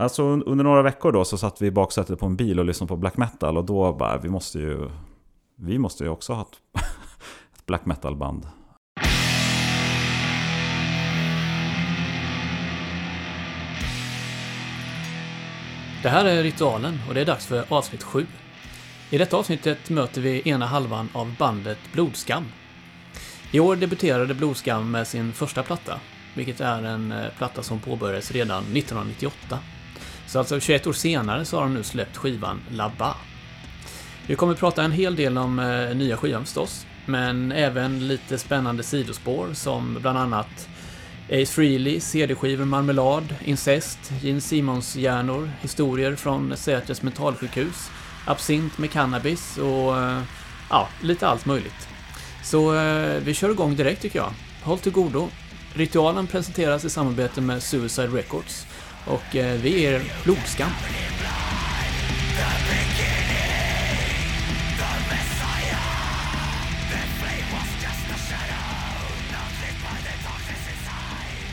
Alltså under några veckor då så satt vi i baksätet på en bil och lyssnade på black metal och då bara, vi måste ju, vi måste ju också ha ett, ett black metal band. Det här är Ritualen och det är dags för avsnitt 7. I detta avsnittet möter vi ena halvan av bandet Blodskam. I år debuterade Blodskam med sin första platta, vilket är en eh, platta som påbörjades redan 1998. Så alltså 21 år senare så har de nu släppt skivan La Ba. Vi kommer prata en hel del om eh, nya skivan förstås, men även lite spännande sidospår som bland annat Ace Frehley, CD-skivor, marmelad, incest, Gene Simons-hjärnor, historier från Säters mentalsjukhus, absint med cannabis och eh, ja, lite allt möjligt. Så eh, vi kör igång direkt tycker jag. Håll till godo. Ritualen presenteras i samarbete med Suicide Records och eh, vi är Blodskam.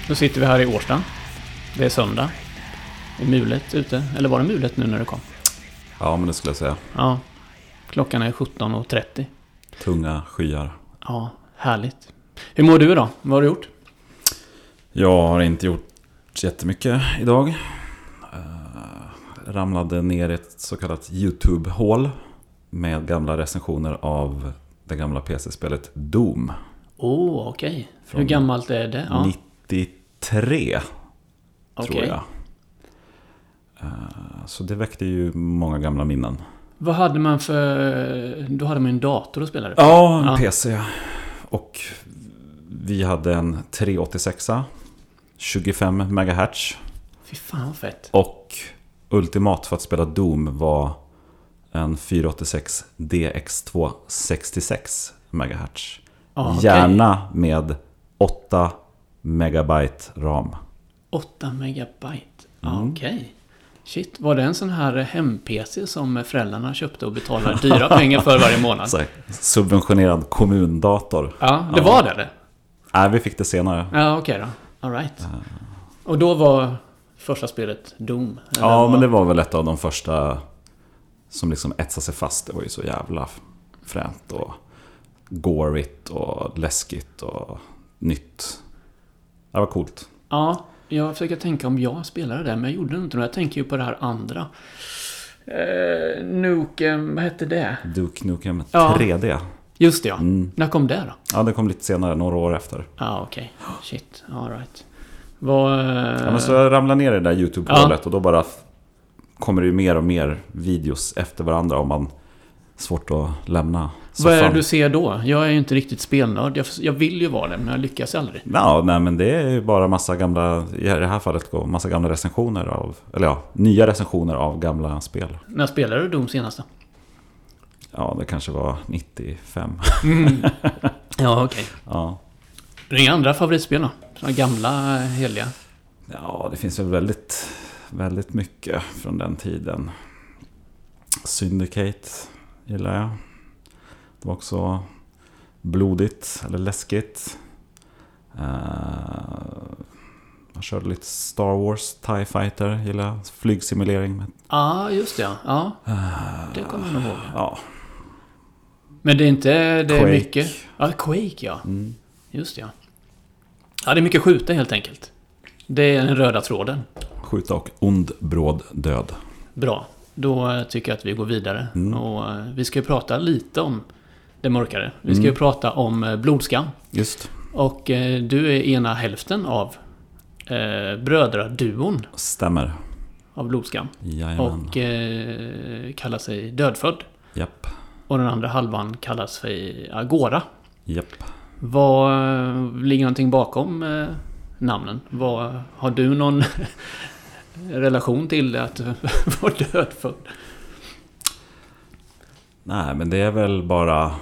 Nu sitter vi här i Årsta. Det är söndag. Det är mulet ute. Eller var det mulet nu när du kom? Ja, men det skulle jag säga. Ja. Klockan är 17.30. Tunga skyar. Ja, härligt. Hur mår du idag? Vad har du gjort? Jag har inte gjort jättemycket idag. Uh, ramlade ner i ett så kallat YouTube-hål med gamla recensioner av det gamla PC-spelet Doom. Åh, oh, okej. Okay. Från Hur gammalt är det? Ja. 93, tror Okej. jag. Eh, Så det väckte ju många gamla minnen. Vad hade man för... Då hade man ju en dator att spela det på. Ja, en Ja. PC. Och vi hade en 386 25 MHz. Fy fan vad fett. Och ultimat för att spela Doom var en 486 DX2 66 MHz. Okej. Gärna med 8 megabyte ram. 8 megabyte. Ja, Mm. Okej. Shit, var det en sån här hem-PC som föräldrarna köpte och betalade dyra pengar för varje månad? Subventionerad kommundator. Ja, det var det det? Nej, vi fick det senare. Ja, okej då. Alright. Och då var första spelet Doom? Ja, vad- men det var väl ett av de första som liksom etsade sig fast. Det var ju så jävla fränt och gorigt och läskigt och nytt. Det var coolt. Ja, jag försöker tänka om jag spelade det, men jag gjorde inte det. Jag tänker ju på det här andra. Eh, Nukem, vad hette det? Duke Nukem Ja. 3D. Just det, ja. Mm. När kom det då? Ja, det kom lite senare, några år efter. Ja, okej. Shit, alright. Vad... eh, Ja, men så jag ramlade ner i det där YouTube-hålet och då bara kommer det ju mer och mer videos efter varandra om man svårt att lämna vad är det soffan. du ser då? Jag är ju inte riktigt spelnörd. Jag, jag vill ju vara det, men jag lyckas aldrig. Ja, nej men det är ju bara massa gamla, i det här fallet massa gamla recensioner av, eller ja, nya recensioner av gamla spel. När spelade du Doom senast då? Ja, det kanske var 95. Ja, okej. Ja, Det är inga andra favoritspel då? Såna gamla, eh, heliga? ja det finns ju väldigt, väldigt mycket från den tiden. Syndicate gillar jag. Det var också blodigt, eller läskigt. Uh, jag körde lite Star Wars, TIE Fighter gillar jag. Flygsimulering. Ja, just det ja. ja. Det kommer jag nog ihåg. ja, Men det är inte... Det är Quake. mycket... Ja, Quake ja. mm. Just det ja. Ja, det är mycket skjuta helt enkelt. Det är den röda tråden. Skjuta och ond, bråd död. Bra. Då eh, tycker jag att vi går vidare. Mm. Och eh, vi ska ju prata lite om det mörkare. Vi ska Mm. ju prata om eh, blodskam. Just. Och du är ena hälften av eh, brödraduon Stämmer. av blodskam. Jajamän. Och eh, kallar sig Dödfödd. Japp. Och den andra halvan kallas för Agora. Japp. Vad ligger någonting bakom eh, namnen? Vad, har du någon relation till det att vara dödfödd? Nej, men det är väl bara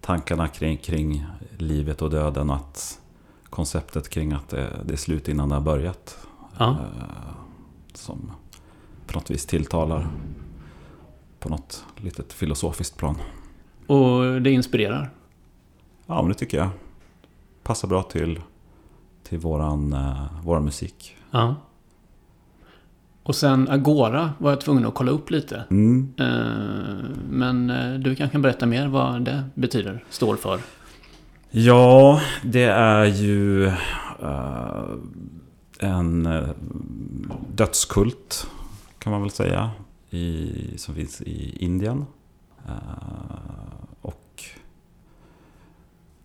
tankarna kring, kring livet och döden att konceptet kring att det, det är slut innan det har börjat. Ja. eh, Som på något vis tilltalar på något litet filosofiskt plan. Och det inspirerar. Ja, men det tycker jag. Passar bra till, till våran, eh, våran musik. Ja. Och sen Agora var jag tvungen att kolla upp lite. Mm. Eh, Men eh, du kanske kan berätta mer vad det betyder, står för. Ja, det är ju en dödskult kan man väl säga. I, som finns i Indien. Eh, och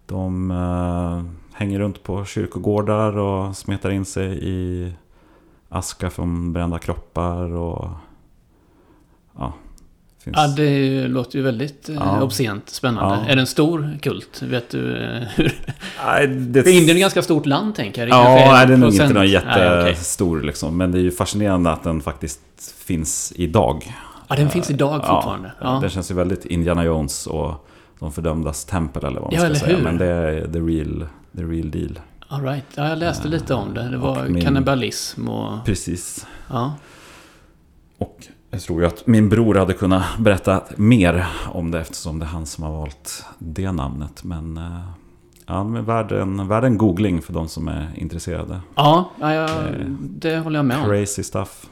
de eh, hänger runt på kyrkogårdar och smetar in sig i aska från brända kroppar och ja, finns... Ja, det låter ju väldigt eh, Ja. obscent spännande. Ja. Är det en stor kult? Vet du eh, hur? Nej, det... För Indien är ett ganska stort land, tänker jag. Det Ja, nej, det är nog procent- inte någon jättestor liksom. Men det är ju fascinerande att den faktiskt finns idag. Ja, den finns idag fortfarande. Ja. Det känns ju väldigt Indiana Jones och de fördömdas tempel eller vad man Ja, ska säga. hur? Men det är the real, the real deal. All right. ja, jag läste lite om det. Det var min- kannibalism och... Precis. Ja. Och jag tror ju att min bror hade kunnat berätta mer om det eftersom det är han som har valt det namnet. Men eh, ja, men värd en, värd en googling för de som är intresserade. Ja, ja, ja, det håller jag med om. Crazy stuff.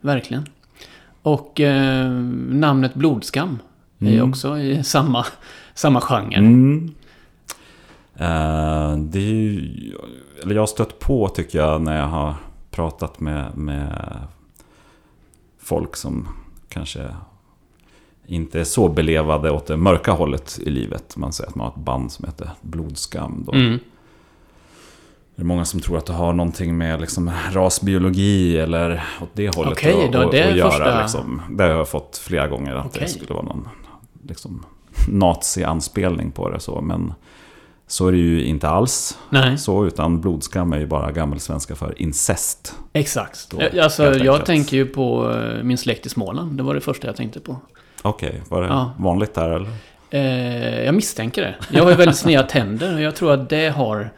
Verkligen. Och eh, namnet Blodskam är Mm. också i samma, samma genre. Mm. Eh, det är ju, eller jag har stött på tycker jag när jag har pratat med, med folk som kanske inte är så belevade åt det mörka hållet i livet. Man säger att man har ett band som heter Blodskam. Då. Mm. Det är många som tror att det har någonting med liksom rasbiologi eller åt det hållet att, då, att, det att göra. första- Liksom. Det har jag fått flera gånger att Okej. det skulle vara någon liksom, nazi-anspelning på det. Så. Men så är det ju inte alls. Nej, Så, utan blodskam är ju bara gammelsvenska för incest. exakt. Då, Eh, alltså, jag enkelt. tänker ju på eh, min släkt i Småland. Det var det första jag tänkte på. Okej, var det Ja. vanligt där eller? Eh, jag misstänker det. Jag har ju väldigt sneda tänder och jag tror att det har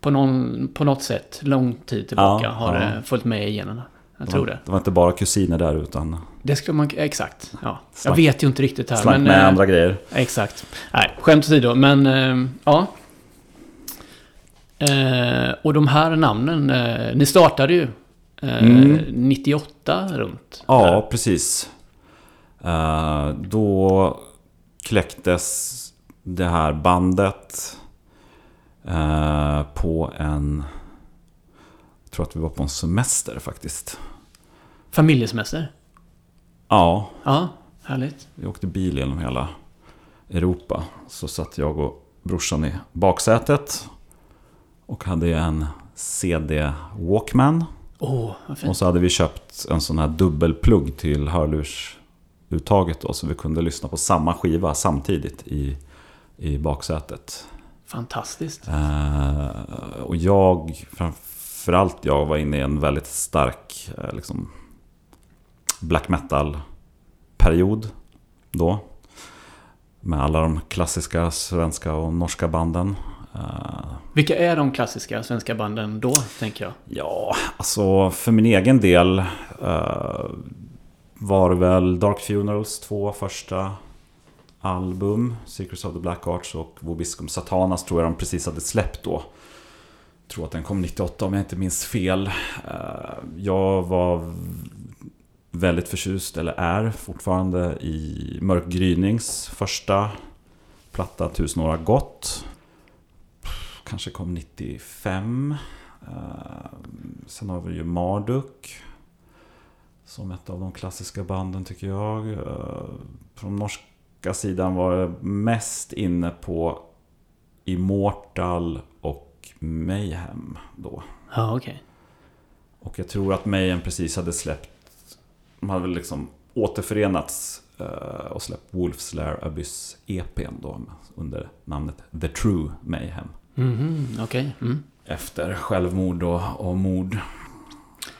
på, någon, på något sätt, lång tid tillbaka, Ja, har ja. följt med i generna. Jag tror det. Det var inte bara kusiner där utan Det skulle man... Exakt. Ja. Jag Slank- vet ju inte riktigt här. slank men, med eh, andra grejer. Exakt. Nej, skämt åsido, men eh, ja. Eh, och de här namnen, eh, ni startade ju eh, Mm. 98 runt. Ja, precis. Eh, då kläcktes det här bandet eh, på en... Jag tror att vi var på en semester faktiskt. Familjesemester. Ja, Ja, härligt. vi åkte bil genom hela Europa. Så satt jag och brorsan i baksätet. Och hade en CD Walkman. Fint. Och så hade vi köpt en sån här dubbelplugg till hörlursuttaget då. Så vi kunde lyssna på samma skiva samtidigt i, i baksätet. Fantastiskt. Eh, och jag, framförallt jag, var inne i en väldigt stark eh, liksom, black metal-period då. Med alla de klassiska svenska och norska banden. Vilka är de klassiska svenska banden då, tänker jag? Ja, alltså för min egen del uh, var det väl Dark Funerals två första album. Secrets of the Black Arts och Vobiscum Satanas tror jag de precis hade släppt då. Jag tror att den kom 98 om jag inte minns fel. Eh, jag var väldigt förtjust, eller är fortfarande, i Mörk Grynings första platta Tusen år har gått. Kanske kom 95. Eh, sen har vi ju Marduk. Som ett av de klassiska banden tycker jag. Eh, från norska sidan var jag mest inne på Immortal och Mayhem då. Ja, okej. Och jag tror att Mayhem precis hade släppt... De hade väl liksom återförenats eh, och släppt Wolf's Lair Abyss EPn då under namnet The True Mayhem. Mhm, okej. Mm. Efter självmord och, och mord.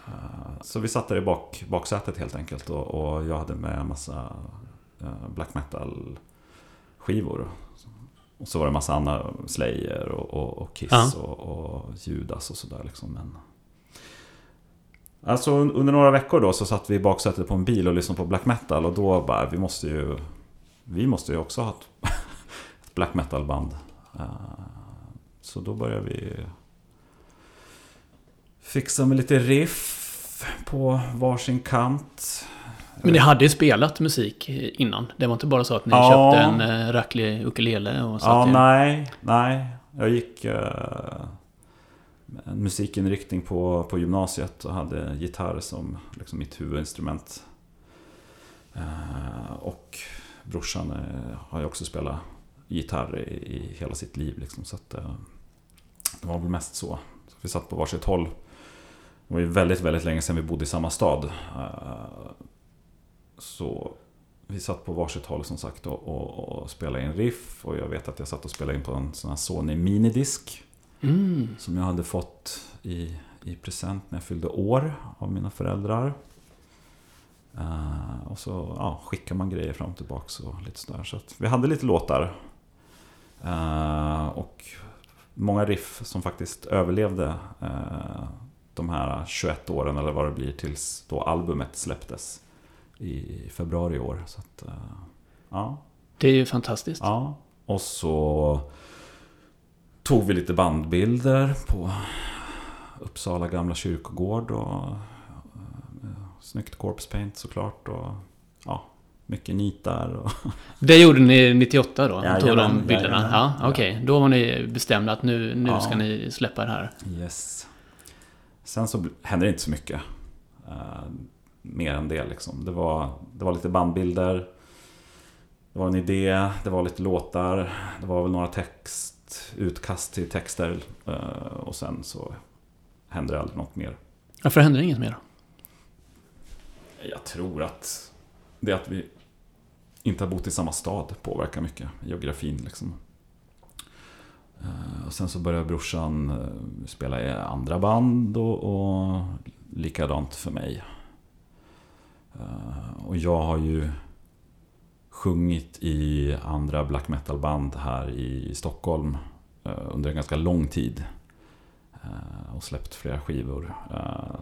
Eh, Så vi satt där i bak, baksätet helt enkelt och, och jag hade med en massa eh, black metal skivor. Och så var det en massa andra Slayer och, och, och Kiss Ja. och, Judas och sådär liksom. Men... Alltså un- under några veckor då så satt vi i baksätet på en bil och lyssnade på black metal och då bara, vi måste ju... Vi måste ju också ha ett, ett black metal band. Eh, Så då började vi fixa med lite riff på varsin kant. Men ni hade ju spelat musik innan. Det var inte bara så att ni Ja. köpte en uh, racklig ukulele och satt Ja, er- nej, nej. Jag gick eh, en musikinriktning på, på gymnasiet och hade gitarr som liksom mitt huvudinstrument. Eh, och brorsan eh, har ju också spelat gitarr i, i hela sitt liv. Liksom, så att, eh, det var väl mest så. så. Vi satt på varsitt håll. Det var ju väldigt, väldigt länge sedan vi bodde i samma stad. Eh, så vi satt på varsitt håll som sagt och, och, och spelade in riff. Och jag vet att jag satt och spelade in på en sån här Sony minidisk. Mm. Som jag hade fått i, i present när jag fyllde år av mina föräldrar. Eh, och så ja, skickar man grejer fram och tillbaka och lite sådär. Så att vi hade lite låtar. Eh, och många riff som faktiskt överlevde eh, de här 21 åren eller vad det blir tills då albumet släpptes i februari i år. Så att, eh, ja. Det är ju fantastiskt. Ja, och så tog vi lite bandbilder på Uppsala gamla kyrkogård och eh, snyggt corpse paint såklart och mycket nitar och Det gjorde ni 98 då? Tog Jajamän, de bilderna? jajamän. Ja, okej. Då var ni bestämda att nu, nu Ja. ska ni släppa det här. yes. Sen så hände det inte så mycket eh, mer än det liksom. Det var, det var lite bandbilder, det var en idé, det var lite låtar, det var väl några text, utkast till texter eh, och sen så hände det aldrig något mer. Varför hände det inget mer? Jag tror att det att vi inte har bott i samma stad påverkar mycket, geografin liksom. Eh, och sen så började brorsan eh, spela i andra band och, och likadant för mig. Eh, och jag har ju sjungit i andra black metal-band här i Stockholm under en ganska lång tid. Och släppt flera skivor.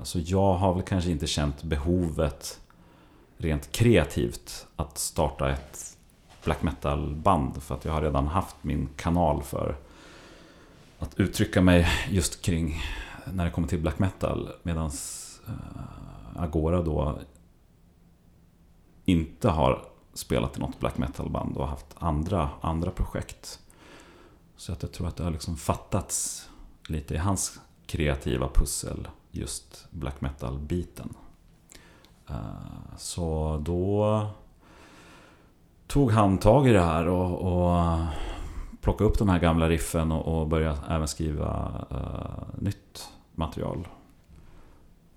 Så jag har väl kanske inte känt behovet rent kreativt att starta ett black metal-band. För att jag har redan haft min kanal för att uttrycka mig just kring när det kommer till black metal. Medan eh, Agora då inte har spelat i något black metal-band och haft andra, andra projekt. Så att jag tror att det har liksom fattats lite i hans kreativa pussel just black metal-biten. Eh, Så då tog han tag i det här och, och plockade upp de här gamla riffen och, och började även skriva eh, nytt material.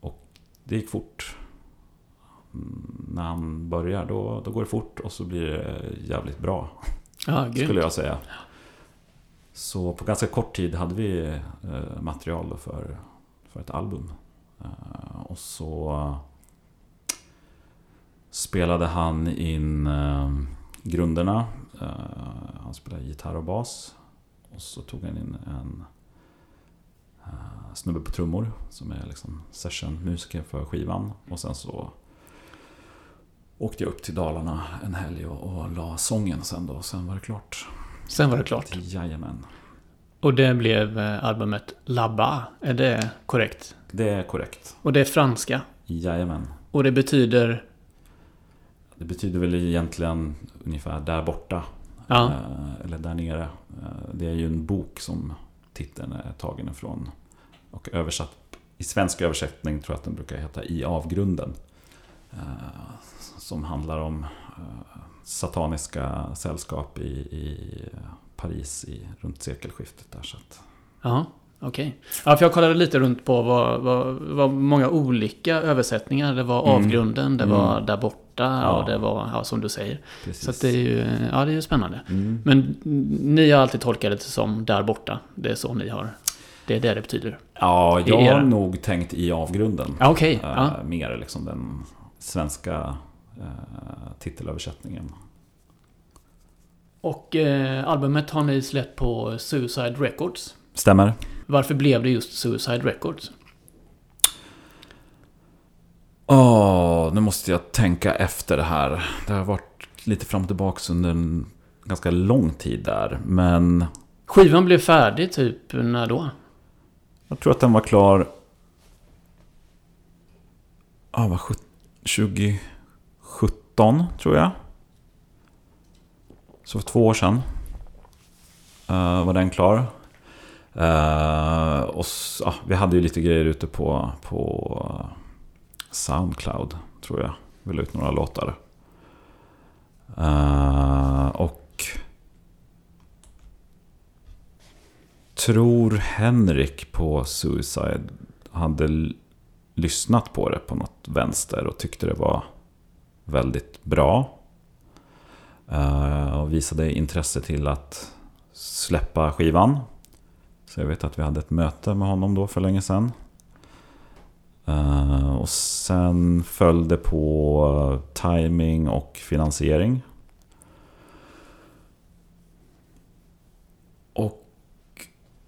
Och det gick fort. Mm, När han börjar då, då går det fort och så blir det jävligt bra Ja, skulle jag säga. Så på ganska kort tid hade vi eh, material för, för ett album. Och så spelade han in eh, grunderna. Eh, han spelade gitarr och bas. Och så tog han in en eh, snubbe på trummor som är liksom sessionmusiker för skivan. Och sen så åkte jag upp till Dalarna en helg och, och la sången sen då. Sen var det klart. Sen var det klart. Jajamän. Och det blev eh, albumet Labba. Är det korrekt? Det är korrekt. Och det är franska. Jajamän. Och det betyder... Det betyder väl egentligen ungefär där borta. Ja, Eh, Eller där nere. Eh, Det är ju en bok som titeln är tagen ifrån. Och översatt i svensk översättning tror jag att den brukar heta I avgrunden. Eh, Som handlar om sataniska sällskap i, i Paris i, runt sekelskiftet. Där, så att, ja okej. Ja, för jag kollade lite runt på vad, vad, vad många olika översättningar. Det var Mm. avgrunden, det Mm. var där borta Ja. och det var, ja, som du säger. precis. Så det är ju, ja det är ju spännande. Mm. Men ni har alltid tolkat det som där borta. Det är så ni har. Det är det det betyder. Ja, jag har nog tänkt i avgrunden. Ja, okej. Eh, Ja. Mer liksom den svenska eh, titelöversättningen. Och eh, albumet har ni släppt på Suicide Records. Stämmer. Varför blev det just Suicide Records? Åh, nu måste jag tänka efter det här. Det har varit lite fram och tillbaka under en ganska lång tid där. Men Skivan blev färdig typ när då? jag tror att den var klar Ja, vad sjut- 2017 tror jag. Så för två år sedan eh, var den klar. Eh, och ja, vi hade ju lite grejer ute på, på Soundcloud, tror jag. vill ut några låtar. Uh, och tror Henrik på Suicide hade lyssnat på det på något vänster och tyckte det var väldigt bra. Uh, och visade intresse till att släppa skivan. Så jag vet att vi hade ett möte med honom då för länge sedan. Uh, och sen följde på eh, timing och finansiering. Och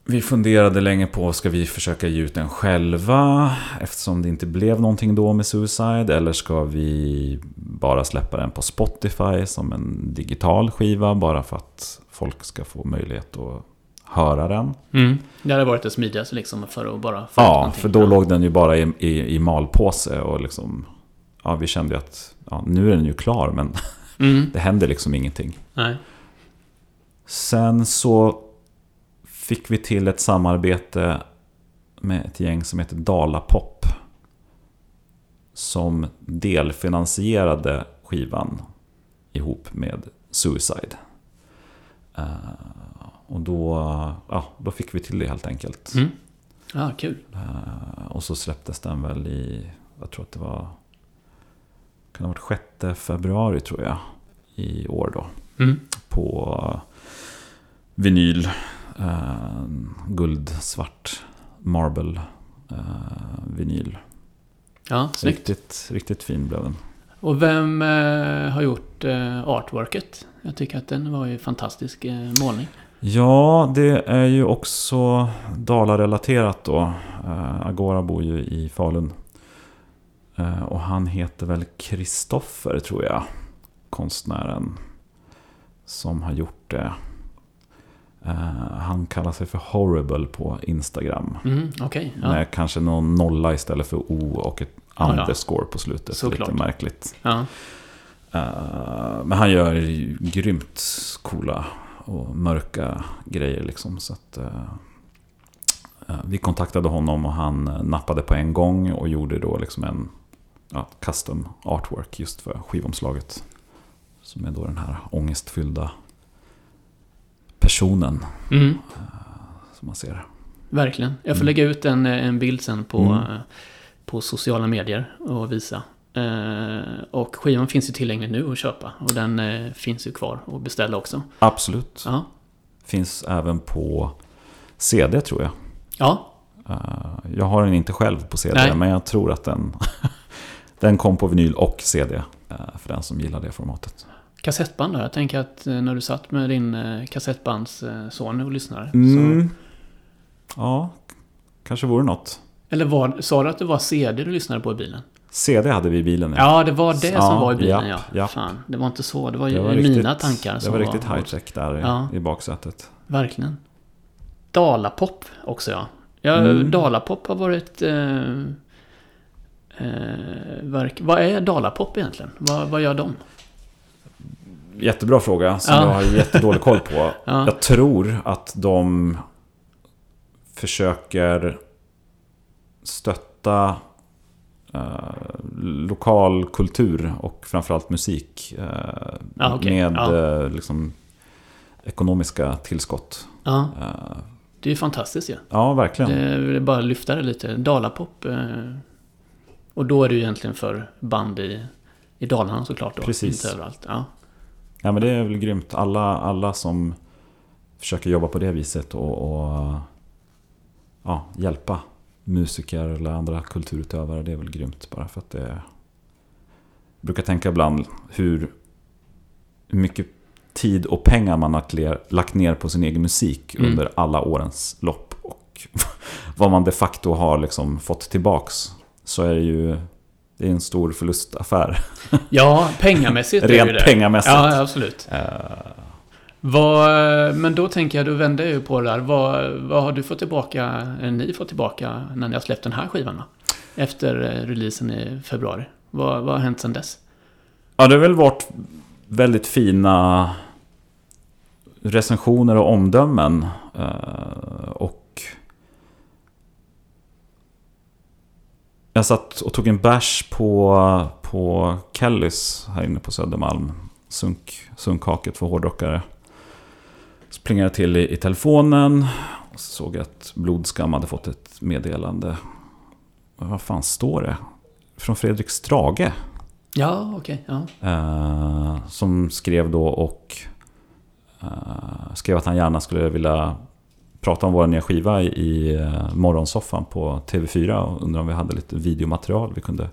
vi funderade länge på, ska vi försöka ge ut den själva? Eftersom det inte blev någonting då med Suicide. Eller ska vi bara släppa den på Spotify som en digital skiva? Bara för att folk ska få möjlighet att höra den. Mm. Det hade varit det smidigaste liksom för att bara få Ja, för då låg den ju bara i, i, i malpåse och liksom... Ja, vi kände ju att ja, nu är den ju klar men Mm. det händer liksom ingenting. Nej. Sen så fick vi till ett samarbete med ett gäng som heter Dalapop. Som delfinansierade skivan ihop med Suicide. Och då, ja, då fick vi till det helt enkelt. Mm. Ja, kul. Eh, och så släpptes den väl i, jag tror att det var, kan ha varit 6 februari tror jag. I år då Mm. på vinyl. Eh, guldsvart marble eh, vinyl. Ja, snyggt. Riktigt, riktigt fin blev den. Och vem eh, har gjort eh, artworket? Jag tycker att den var ju fantastisk eh, målning. Ja, det är ju också Dalarelaterat då. Eh, Agora bor ju i Falun. Eh, och han heter väl Kristoffer tror jag. Konstnären. Som har gjort det. Eh, han kallar sig för Horrible på Instagram. Mm, Okej, ja. Med kanske någon nolla istället för O och ett Ja, underscore på slutet. Såklart. Lite märkligt. ja. Men han gör grymt coola och mörka grejer liksom. Så att, eh, eh, vi kontaktade honom och han eh, nappade på en gång och gjorde då liksom en ja, custom artwork just för skivomslaget. Som är då den här ångestfyllda personen Mm, som man ser. verkligen. Jag får Mm. lägga ut en, eh, en bild sen på, Mm. eh, på sociala medier och visa. Eh, och skivan finns ju tillgänglig nu att köpa. Och den eh, finns ju kvar att beställa också. Absolut. Ja. Finns även på CD tror jag. Ja, Eh, jag har den inte själv på CD, Nej. men jag tror att den, den kom på vinyl och CD. för den som gillar det formatet. kassettband där. Jag tänker att när du satt med din kassettbandsson och lyssnade. Så, Mm. Ja, kanske vore något. eller var, sa du att det var CD du lyssnade på i bilen? CD hade vi i bilen. Ja, det var det Ja, som var i bilen ja. japp. Fan, det var inte så. Det var Det var mina riktigt- tankar Det som var riktigt high-tech där i, Ja. i baksätet. Verkligen. Dalapop också ja. ja Mm. Dalapop har varit... Eh, eh, vad är Dalapop egentligen? Vad, vad gör de? Jättebra fråga som Ja. jag har jättedålig koll på. Ja. Jag tror att de försöker stötta lokal kultur och framförallt musik eh, Ja, okej. med Ja. eh, liksom, ekonomiska tillskott. Ja, Eh, det är ju fantastiskt ju. ja, verkligen. Det vill bara lyfta det lite. Dalapop. Eh, och då är det ju egentligen för band i, i Dalarna såklart då. Precis. Inte överallt. Ja. Ja, men det är väl grymt. Alla, alla som försöker jobba på det viset och, och ja, hjälpa musiker eller andra kulturutövare, det är väl grymt. Bara för att det... Jag brukar tänka ibland hur mycket tid och pengar man har lagt ner på sin egen musik Mm. under alla årens lopp. Och vad man de facto har liksom fått tillbaks. Så är det ju det är en stor förlustaffär. ja, pengamässigt är det ju Rent det. pengamässigt. Ja, absolut. Vad, men då tänker jag, du vänder ju på det där. Vad, vad har du fått tillbaka, eller ni fått tillbaka när ni har släppt den här skivan då? efter eh, releasen i februari. Vad, vad har hänt sedan dess? Ja, det har väl varit väldigt fina recensioner och omdömen. Eh, och jag satt och tog en bärs på, på Kellys här inne på Södermalm. Sunk, sunkhaket för hårdrockare. Så plingade jag till i, i telefonen. Och så såg jag att Blodskam hade fått ett meddelande. Vad fan står det? Från Fredrik Strage. Ja, okej. ja. Eh, som skrev då och eh, skrev att han gärna skulle vilja prata om vår nya skiva i, eh, morgonsoffan på TV4 och undrar om vi hade lite videomaterial vi kunde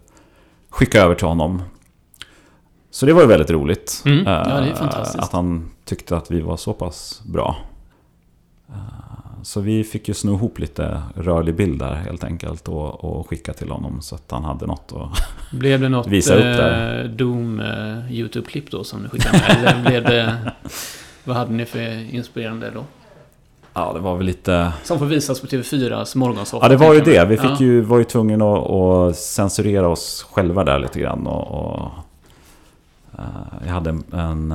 skicka över till honom. Så det var ju väldigt roligt. Mm, ja, det är eh, fantastiskt. Att han tyckte att vi var så pass bra. Eh, Så vi fick ju sno ihop lite rörlig bild där helt enkelt och, och skicka till honom så att han hade något att Blev det något Visa upp eh, där. Doom eh, YouTube-klipp då som du skickade med? Eller blev det... Vad hade ni för inspirerande då? Ja, det var väl lite... Som får visas på TV4s morgonsoffa. Ja, det var ju det. Vi fick ja. ju, var ju tvungna att, att censurera oss själva där lite grann. Och, och, jag hade en, en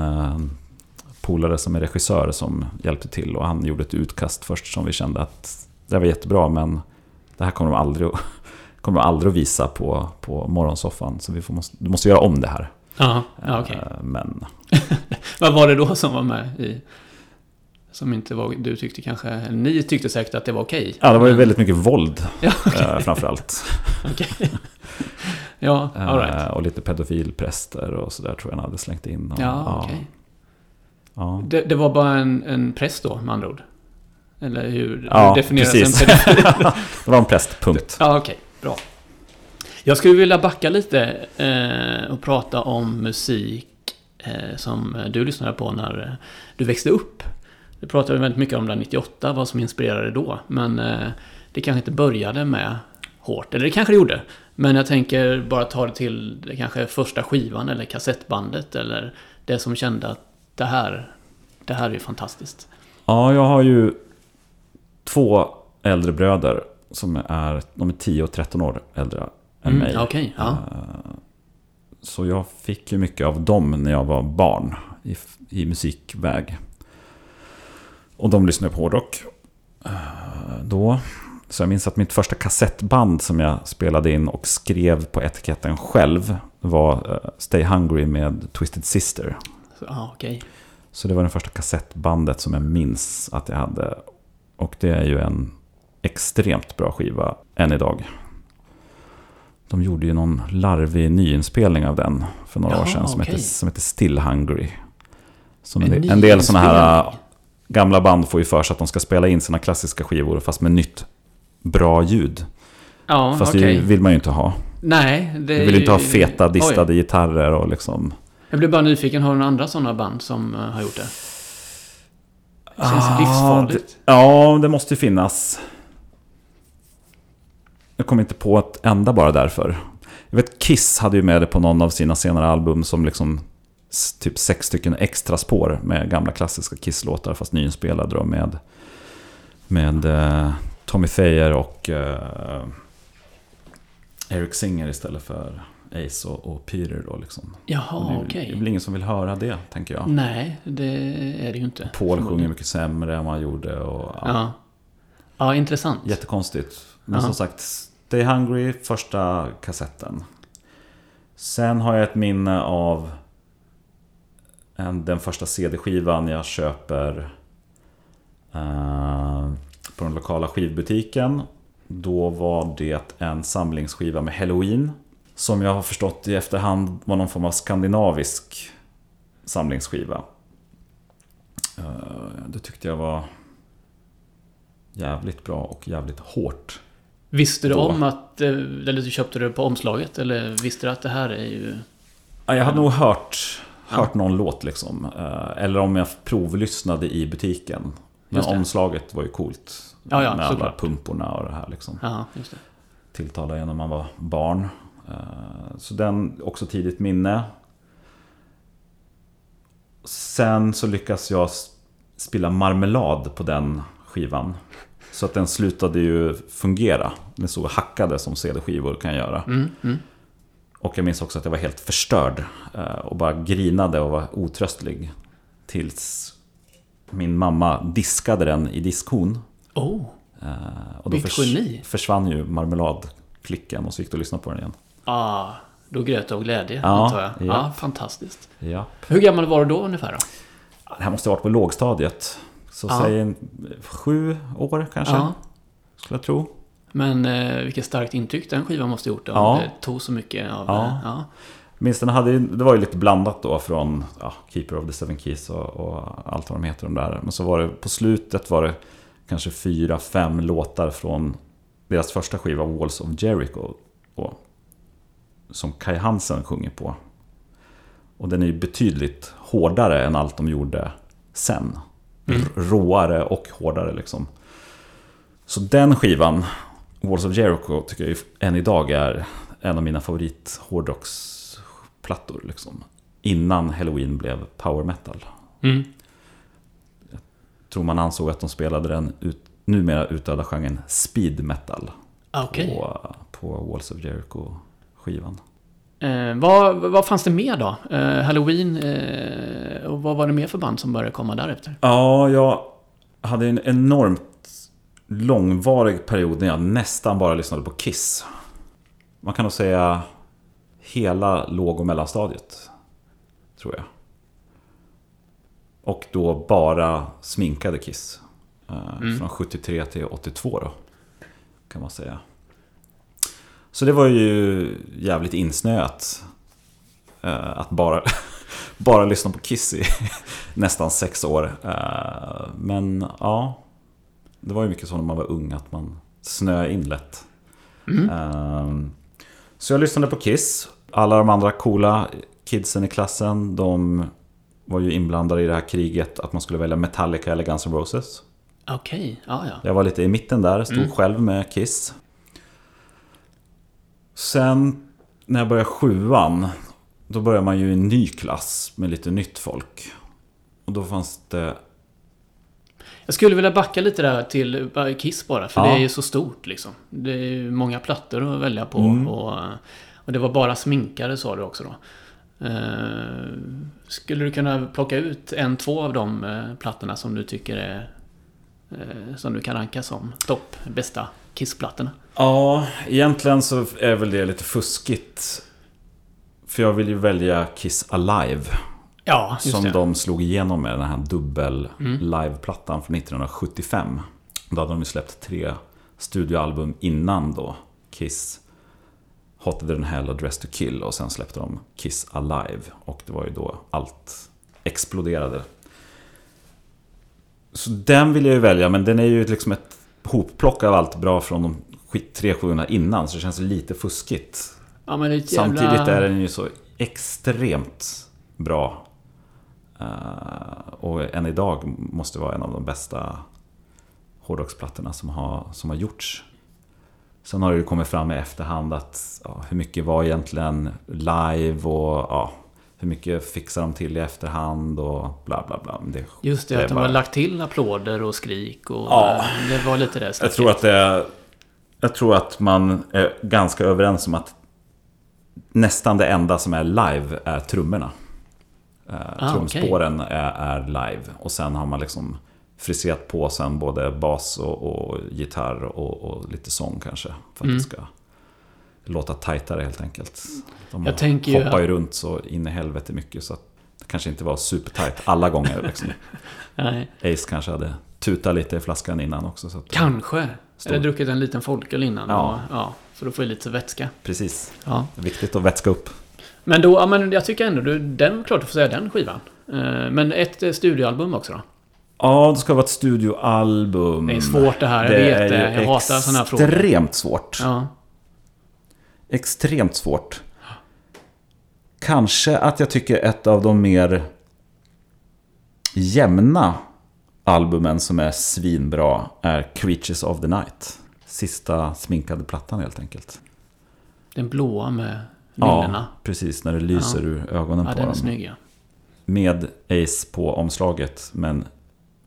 polare som är regissör som hjälpte till och han gjorde ett utkast först som vi kände att det var jättebra men det här kommer de aldrig, att- kommer de aldrig att visa på, på morgonsoffan. Så vi får, måste, du måste göra om det här. Ja, okej. Eh, Men Vad var det då som var med i... Som inte var... Du tyckte kanske... eller Ni tyckte säkert att det var okej. ja, det var ju Men- väldigt mycket våld Ja, eh, framförallt. okej. ja, all right. Eh, Och lite pedofilpräster och sådär tror jag han hade slängt in. Och, Ja, okej. ja. Det, det var bara en, en press då, med andra ord? Eller hur, Ja, hur definieras precis. en pedofil? det var en präst, punkt. Ja, okej. Bra. Jag skulle vilja backa lite eh, och prata om musik eh, som du lyssnade på när eh, du växte upp. Du pratade väldigt mycket om det 98, vad som inspirerade då. Men eh, det kanske inte började med hårt. Eller det kanske det gjorde. Men jag tänker bara ta det till det kanske första skivan eller kassettbandet. Eller det som kände att det här, det här är fantastiskt. Ja, jag har ju två äldre bröder som är, de är 10 och 13 år äldre än mig. Mm, Okej, ja. Eh, Så jag fick ju mycket av dem när jag var barn i, i musikväg. Och de lyssnade på hårdrock eh, då. Så jag minns att mitt första kassettband som jag spelade in och skrev på etiketten själv var eh, Stay Hungry med Twisted Sister. Så, ja, okej. Så det var det första kassettbandet som jag minns att jag hade. Och det är ju en extremt bra skiva än idag. De gjorde ju någon larvig nyinspelning av den för några Jaha, år sedan som, okej. heter, som heter Still Hungry. Som En en, del- sådana här äh, gamla band får ju för sig att de ska spela in sina klassiska skivor fast med nytt bra ljud. Ja, Fast okej. det vill man ju inte ha. Nej, det Du vill ju inte ha feta Oj. distade gitarrer och liksom... Jag blev bara nyfiken, har du några andra sådana band som eh, har gjort det? Det känns Ah, livsfarligt. Ja, det måste ju finnas. Jag kommer inte på ett enda bara därför. Jag vet Kiss hade ju med det på någon av sina senare album som liksom typ sex stycken extra spår med gamla klassiska Kiss-låtar fast nyinspelade då med med eh, Tommy Thayer och eh, Eric Singer istället för Ace och, och Peter då liksom. Jaha, okej. det är väl ingen som vill höra det, tänker jag. Nej, det är det ju inte. Paul sjunger mycket sämre än vad han gjorde och ja. Ja. Ja, intressant. Jättekonstigt. Men Ja. som sagt, Stay Hungry, första kassetten. Sen har jag ett minne av en, den första CD-skivan jag köper eh, på den lokala skivbutiken. Då var det en samlingsskiva med Halloween. Som jag har förstått i efterhand var någon form av skandinavisk samlingsskiva. Eh, det tyckte jag var jävligt bra och jävligt hårt. Visste du Då. om att, eh, eller du köpte det på omslaget? Eller visste du att det här är ju... Ja, jag hade nog hört, hört någon låt liksom. Eh, Eller om jag provlyssnade i butiken. Men omslaget var ju coolt. Ja, ja, med alla såklart. pumporna och det här liksom. Ja, just det. Tilltalade när man var barn. Eh, Så den, också tidigt minne. Sen så lyckas jag spilla marmelad på den skivan. Så att den slutade ju fungera. Den och hackade som CD-skivor kan göra. Mm, mm. Och jag minns också att jag var helt förstörd. eh, Och bara grinade och var otröstlig. Tills min mamma diskade den i diskhon. Oh, Eh, Och då geni. försvann ju marmeladklicken och så gick du och lyssnade på den igen. Ah, då grät du av glädje, Ja, antar jag. ja. Ja, fantastiskt. Ja. Hur gammal var du då ungefär? Då? Det här måste ha varit på lågstadiet. Så Ja. säg sju år kanske, Ja. skulle jag tro. Men eh, vilket starkt intryck den skivan måste ha gjort. Om Ja. det tog så mycket av... Ja. ja. Minns den hade, det var ju lite blandat då från ja, Keeper of the Seven Keys och, och allt vad de heter de där. Men så var det på slutet var det kanske fyra, fem låtar från deras första skiva Walls of Jericho. Och, som Kai Hansen sjunger på. Och den är ju betydligt hårdare än allt de gjorde sen. Mm. Råare och hårdare liksom. Så den skivan, Walls of Jericho, tycker jag än idag är en av mina favorit hårdrocksplattor. Liksom. Innan Halloween blev power metal. Mm. Tror man ansåg att de spelade den ut, numera utdöda genren speed metal. Ah, Okej. På, på Walls of Jericho-skivan. Eh, vad, vad fanns det mer då? Eh, Halloween eh, och vad var det mer för band som började komma därefter? Ja, jag hade en enormt långvarig period när jag nästan bara lyssnade på Kiss. Man kan nog säga hela låg och mellanstadiet. Tror jag. Och då bara sminkade Kiss. Eh, Mm. Från 73 till 82 då. Kan man säga. Så det var ju jävligt insnöat. eh, Att bara, bara lyssna på Kiss i nästan sex år. Eh, Men ja, det var ju mycket så när man var ung att man snöade in lätt. Mm. Eh, Så jag lyssnade på Kiss. Alla de andra coola kidsen i klassen, de var ju inblandade i det här kriget att man skulle välja Metallica eller Guns N' Roses. Okej, ja ja. Jag var lite i mitten där, stod Mm. själv med Kiss. Sen när jag började sjuan, då började man ju i en ny klass med lite nytt folk. Och då fanns det... Jag skulle vilja backa lite där till Kiss bara, för Ja. det är ju så stort liksom. Det är ju många plattor att välja på. Mm. Och, och det var bara sminkare sa du också då. Eh, skulle du kunna plocka ut en, två av de eh, plattorna som du tycker är... Eh, som du kan ranka som topp, bästa Kiss-plattorna? Ja, egentligen så är väl det lite fuskigt. För jag vill ju välja Kiss Alive. Ja, just Som det. de slog igenom med den här dubbel Mm. liveplattan från 1975. Då hade de ju släppt tre studioalbum innan då. Kiss, Hotter than Hell och Dress to Kill. Och sen släppte de Kiss Alive. Och det var ju då allt exploderade. Så den vill jag ju välja, men den är ju liksom ett hopplock av allt bra från de skit- tre skivorna innan. Så det känns lite fuskigt. Ja, men det är jävla... Samtidigt är den ju så extremt bra. Eh, och än idag måste vara en av de bästa hårdrocksplattorna som har, som har gjorts. Sen har det ju kommit fram i efterhand att ja, hur mycket var egentligen live och ja, hur mycket fixar de till i efterhand och bla bla bla. Det, Just det, det att de bara- har lagt till applåder och skrik och... Ja. Det var lite det Jag tror att det Jag tror att man är ganska överens om att nästan det enda som är live är trummorna. Eh, Ah, Trumspåren är, är live och sen har man liksom friserat på sen både bas och, och gitarr och, och lite sång kanske. För att Mm. det ska låta tajtare helt enkelt. De Jag tänker hoppar ju runt så in i helvete mycket så att det kanske inte var supertajt alla gånger. Liksom. Ace kanske hade tutat lite i flaskan innan också. Så kanske. Stor. Eller druckit en liten folköl innan. Ja. Och, ja, för att få i lite vätska. Precis. Ja. Viktigt att vätska upp. Men då, ja men jag tycker ändå, du, den klart att få säga den skivan. Eh, Men ett eh, studioalbum också då? Ja, det ska vara ett studioalbum. Det är svårt det här, jag Det vet är det. Jag hatar såna här frågor. Extremt svårt. Ja. Extremt svårt. Kanske att jag tycker ett av de mer jämna albumen som är svinbra är Creatures of the Night. Sista sminkade plattan helt enkelt. Den blåa med nyllorna. Ja, precis. När det lyser Ja. ur ögonen Ja, på den är dem. snygg ja. Med Ace på omslaget, men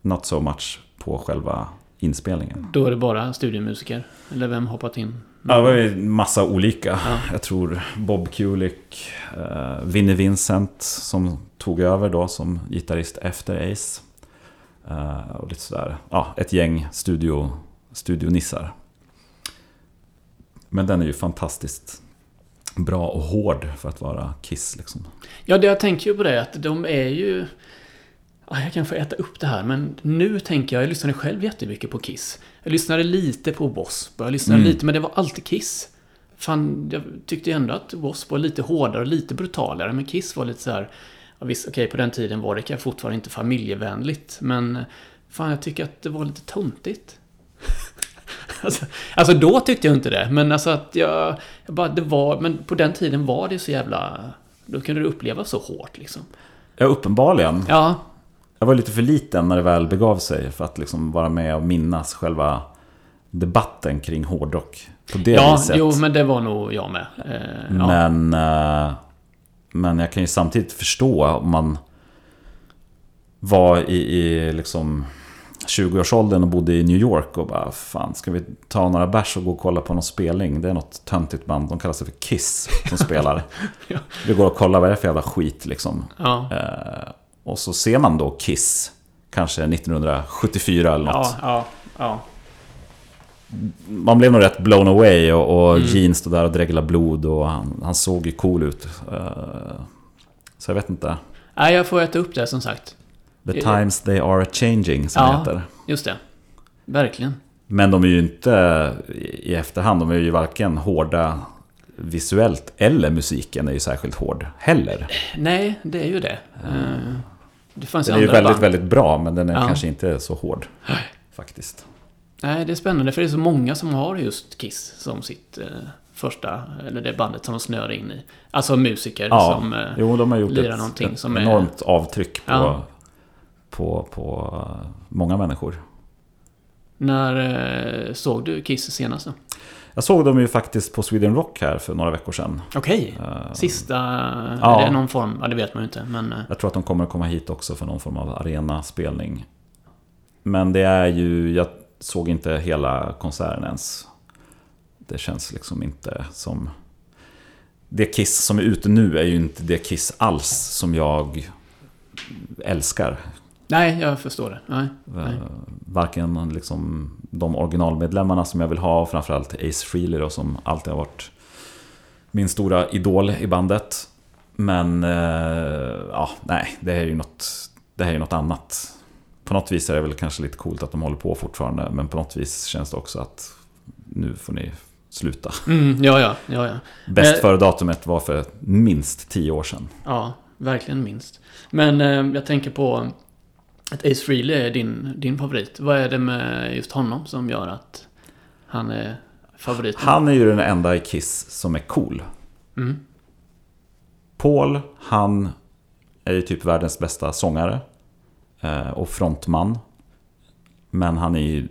not so much på själva inspelningen. Då är det bara studiomusiker? Eller vem hoppat in? Ja, det var ju en massa olika. Ja. Jag tror Bob Kulick, uh, Vinnie Vincent som tog över då som gitarrist efter Ace. Eh, och lite sådär, ja, ett gäng studio, studionissar. Men den är ju fantastiskt bra och hård för att vara Kiss liksom. Ja, det jag tänker ju på det att de är ju... Ja, jag kan få äta upp det här, men nu tänker jag, jag lyssnade själv jättemycket på Kiss. Jag lyssnade lite på W.A.S.P. Jag lyssnade Mm. lite, men det var alltid Kiss. Fan, jag tyckte ändå att W.A.S.P. var lite hårdare och lite brutalare, men Kiss var lite så här... Ja, visst, okej, på den tiden var det kanske fortfarande inte familjevänligt, men... Fan, jag tycker att det var lite töntigt. alltså, alltså, då tyckte jag inte det, men alltså att jag... jag bara, det var... Men på den tiden var det så jävla... Då kunde det upplevas så hårt liksom. Ja, uppenbarligen. Ja, Jag var lite för liten när det väl begav sig för att liksom vara med och minnas själva debatten kring hårdrock. På det ja viset. jo, men det var nog jag med. Eh, ja. Men, eh, men jag kan ju samtidigt förstå om man var i, i liksom 20-årsåldern och bodde i New York och bara Fan, ska vi ta några bärs och gå och kolla på någon spelning? Det är något töntigt band, de kallar sig för Kiss som spelar. Ja. Vi går och kollar, vad är det för jävla skit liksom? Ja, Eh, och så ser man då Kiss, kanske 1974 eller något. ja, ja, ja. Man blev nog rätt blown away och, och Mm. Gene stod där och dreglade blod och han, han såg ju cool ut. Eh, så jag vet inte. Nej, jag får äta upp det som sagt. The Ja. times they are changing som Ja. det heter. Just det. Verkligen. Men de är ju inte i efterhand, de är ju varken hårda visuellt eller musiken är ju särskilt hård heller. Nej, det är ju det. Eh, Det fanns Den är ju väldigt, band. väldigt bra men den är Ja. kanske inte så hård. Faktiskt. Nej, det är spännande för det är så många som har just Kiss som sitt eh, första, eller det bandet som de snör in i. Alltså musiker Ja, som... Eh, Jo, de har gjort lirar ett, någonting ett som är- enormt avtryck på, Ja. på, på många människor. När eh, såg du Kiss senast då? Jag såg dem ju faktiskt på Sweden Rock här för några veckor sedan. Okej. Eh, Sista... Ja. Är det någon form? Ja, det vet man ju inte, men... eh, Jag tror att de kommer att komma hit också för någon form av arenaspelning. Men det är ju, jag såg inte hela konserten ens. Det känns liksom inte som... Det Kiss som är ute nu är ju inte det Kiss alls som jag älskar. Nej, jag förstår det. Nej. Nej. Eh, Varken liksom de originalmedlemmarna som jag vill ha och framförallt Ace Frehley då, som alltid har varit min stora idol i bandet. Men eh, ja, nej, det här är ju något, det här är något annat. På något vis är det väl kanske lite coolt att de håller på fortfarande, men på något vis känns det också att nu får ni sluta. Mm, ja, ja, ja, ja. Bäst Eh. före datumet var för minst tio år sedan. Ja, verkligen minst. Men eh, jag tänker på att Ace Frehley är din, din favorit. Vad är det med just honom som gör att han är favoriten? Han är ju den enda i Kiss som är cool. Mm. Paul, han är ju typ världens bästa sångare. eh, Och frontman. Men han är ju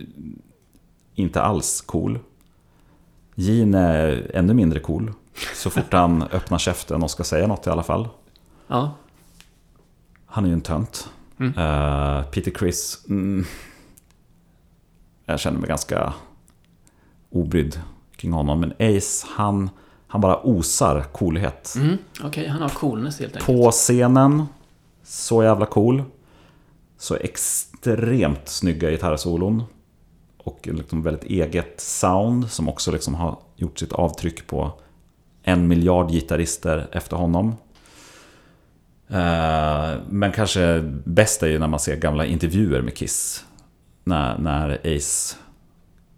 inte alls cool. Gene är ännu mindre cool. Så fort han öppnar käften och ska säga något i alla fall. Ja, Han är ju en tönt. Mm. Eh, Peter Chris... Mm, jag känner mig ganska obrydd kring honom. Men Ace, han, han bara osar coolhet. mm. okej, han har coolness helt enkelt. På scenen, så jävla cool. Så extremt snygga gitarrsolon. Och liksom väldigt eget sound som också liksom har gjort sitt avtryck på en miljard gitarrister efter honom. Eh, Men kanske bäst är ju när man ser gamla intervjuer med Kiss. När, när Ace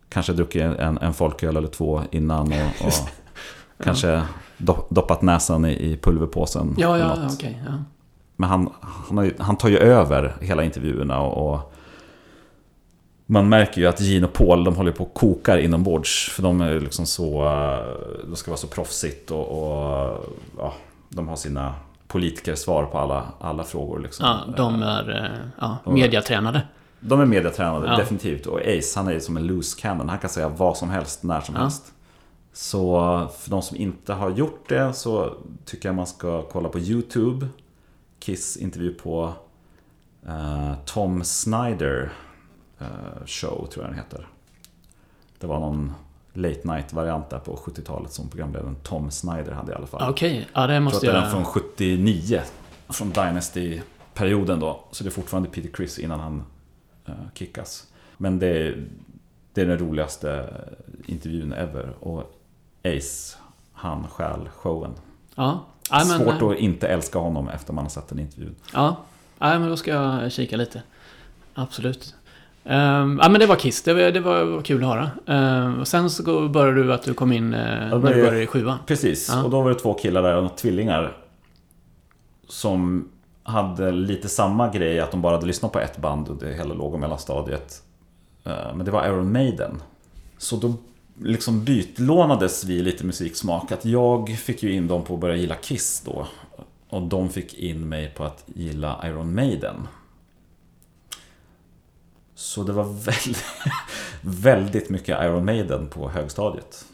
kanske druckit en, en folköl eller två innan och, och kanske do, doppat näsan i, i pulverpåsen. Ja, ja, ja, okej. ja. Men han, han, ju, han tar ju över hela intervjuerna och, och man märker ju att Gene och Paul de håller på och kokar inombords. För de är liksom så... eh, De ska vara så proffsigt och, och ja, de har sina politikersvar på alla, alla frågor. Liksom. ja, de är eh, ja, mediatränade. De är mediatränade, Ja. definitivt. Och Ace, han är som en loose cannon. Han kan säga vad som helst, när som Ja. helst. Så för de som inte har gjort det så tycker jag man ska kolla på YouTube. Kiss intervju på eh, Tom Snyder. eh, Show, tror jag den heter. Det var någon late night-variant där på 70-talet som programledaren Tom Snyder hade i alla fall. Okej, ja det Jag måste tror att jag... det är den från 79. Från Dynasty-perioden då. Så det är fortfarande Peter Criss innan han uh, kickas. Men det är, det är den roligaste intervjun ever. Och Ace, han stjäl showen. Ja. Men, Svårt att inte älska honom efter man har sett den intervjun. Ja, ja men då ska jag kika lite. Absolut. Ehm, ja men det var Kiss, det var, det var, kul att höra. Ehm, och sen så började du att du kom in uh, när men du började i sjuan. Precis, Ja. och då var det två killar där, och tvillingar. Som hade lite samma grej, att de bara hade lyssnat på ett band under hela låg och mellanstadiet. Eh, Men det var Iron Maiden. Så då liksom bytlånades vi lite musiksmak. Att jag fick ju in dem på att börja gilla Kiss då. Och de fick in mig på att gilla Iron Maiden. Så det var väldigt, väldigt mycket Iron Maiden på högstadiet.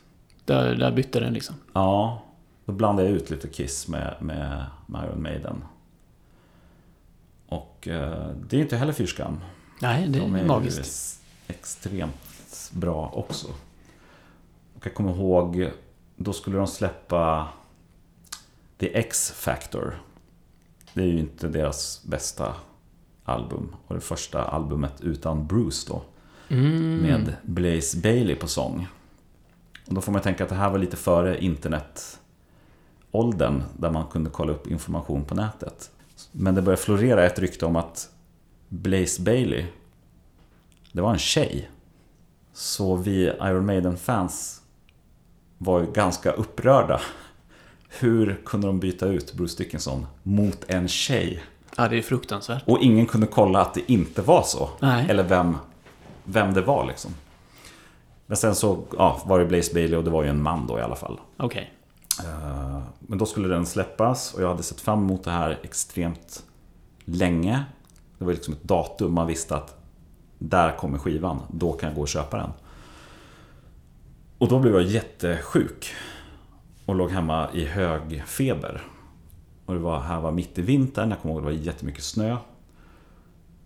Där, där bytte den liksom. Ja, då blandade jag ut lite Kiss med, med, med Iron Maiden. Och eh, det är inte heller fy skam. Nej, det De är är magiskt. extremt bra också. Och jag kommer ihåg, då skulle de släppa The X-Factor. Det är ju inte deras bästa album. Och det första albumet utan Bruce då. Mm. Med Blaze Bailey på sång. Och då får man tänka att det här var lite före internetåldern där man kunde kolla upp information på nätet. Men det började florera ett rykte om att Blaze Bailey, det var en tjej. Så vi Iron Maiden-fans var ju ganska upprörda. Hur kunde de byta ut Bruce Dickinson mot en tjej? Ja, det är fruktansvärt. Och ingen kunde kolla att det inte var så. Nej. Eller vem, vem det var liksom. Men sen så ja, var det Blaze Bailey och det var ju en man då i alla fall. Okej. Eh, Men då skulle den släppas och jag hade sett fram emot det här extremt länge. Det var liksom ett datum, man visste att där kommer skivan, då kan jag gå och köpa den. Och då blev jag jättesjuk. Och låg hemma i hög feber. Och det var, här var mitt i vintern, jag kommer ihåg att det var jättemycket snö.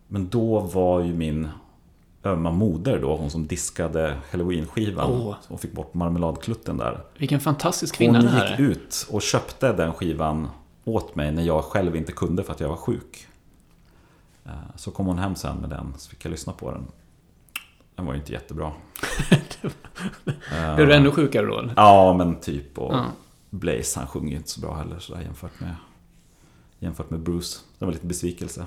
Men då var ju min ömma moder då, hon som diskade halloween-skivan Åh. och fick bort marmeladklutten där. Vilken fantastisk kvinna Hon gick är. ut och köpte den skivan åt mig när jag själv inte kunde för att jag var sjuk. Eh, Så kom hon hem sen med den, så fick jag lyssna på den. Den var ju inte jättebra. Blev du ännu sjukare då? Ja, men typ. Och Ja. Blaze, han sjunger ju inte så bra heller sådär jämfört med, jämfört med Bruce. Det var lite besvikelse.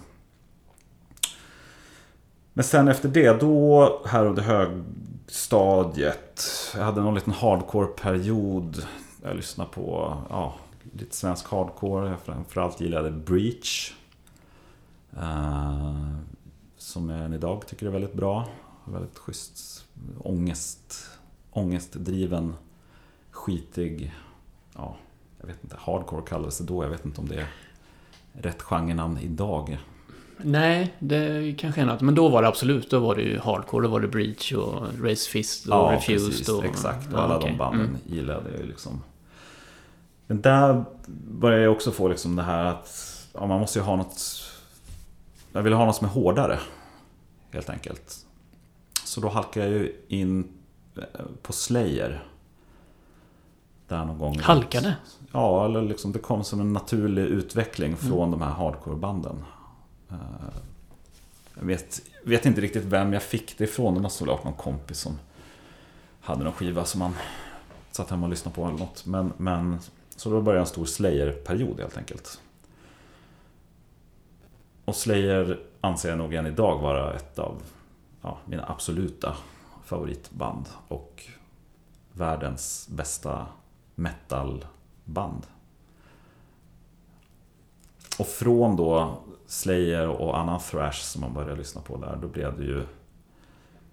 Men sen efter det, då här under högstadiet. Jag hade någon liten hardcore-period. Jag lyssnade på ja, lite svensk hardcore. Jag framförallt gillade Breach. Eh, som jag än idag tycker är väldigt bra. Väldigt schysst. Ångest, ångestdriven, skitig. Ja, jag vet inte. Hardcore kallades det då. Jag vet inte om det är rätt genrenamn idag. Nej, det kanske är något. Men då var det absolut. Då var det ju hardcore. Då var det Breach och Raise Fist och Ja, Refused. precis. och, Exakt. Och Ja, alla okej. de banden Mm. gillade jag ju liksom. Men där började jag också få liksom det här att ja, man måste ju ha något... Jag ville ha något som är hårdare. Helt enkelt. Så då halkade jag ju in eh, på Slayer. Där någon gång. Halkade? Ja, eller liksom det kom som en naturlig utveckling Mm. från de här hardcore-banden. Eh, Jag vet, vet inte riktigt vem jag fick det ifrån. Det måste väl ha varit någon kompis som hade någon skiva som man satt hemma och lyssnade på eller något. Men, men så då började en stor Slayer-period helt enkelt. Och Slayer anser jag nog än idag vara ett av ja, mina absoluta favoritband. Och världens bästa metalband. Och från då Slayer och annan thrash som man började lyssna på där, då blev det ju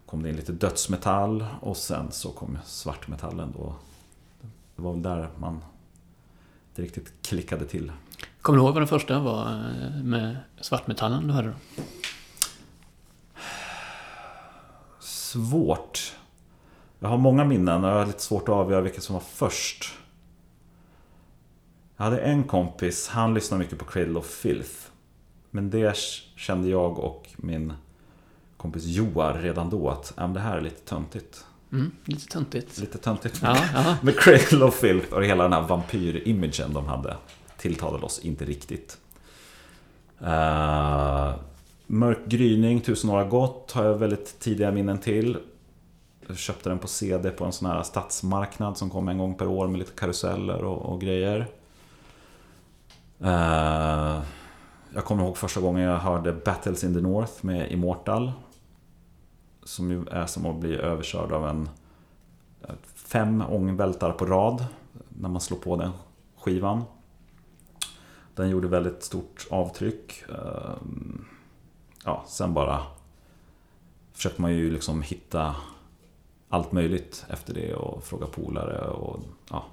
kom det in lite dödsmetall och sen så kom svartmetallen då. Det var väl där man det riktigt klickade till. Kommer du ihåg vad den första var eh, med svartmetallen du hörde? då? Svårt. Jag har många minnen och jag har lite svårt att avgöra vilket som var först. Jag hade en kompis, han lyssnade mycket på Cradle of Filth. Men det kände jag och min kompis Joar redan då att men det här är lite töntigt. Mm, lite töntigt. Lite töntigt. Ja, ja. Med Cradle of Filth och hela den här vampyr-imagen de hade tilltalade oss inte riktigt. Uh, Mörk gryning, Tusen år har gått har jag väldigt tidiga minnen till. Jag köpte den på CD på en sån här stadsmarknad som kom en gång per år med lite karuseller och, och grejer. Uh, jag kommer ihåg första gången jag hörde Battles in the North med Immortal. Som ju är som att bli överkörd av en eh, fem ångvältar på rad när man slår på den skivan. Den gjorde väldigt stort avtryck. Eh, ja, sen bara Försökte man ju liksom hitta allt möjligt efter det och fråga polare och ja,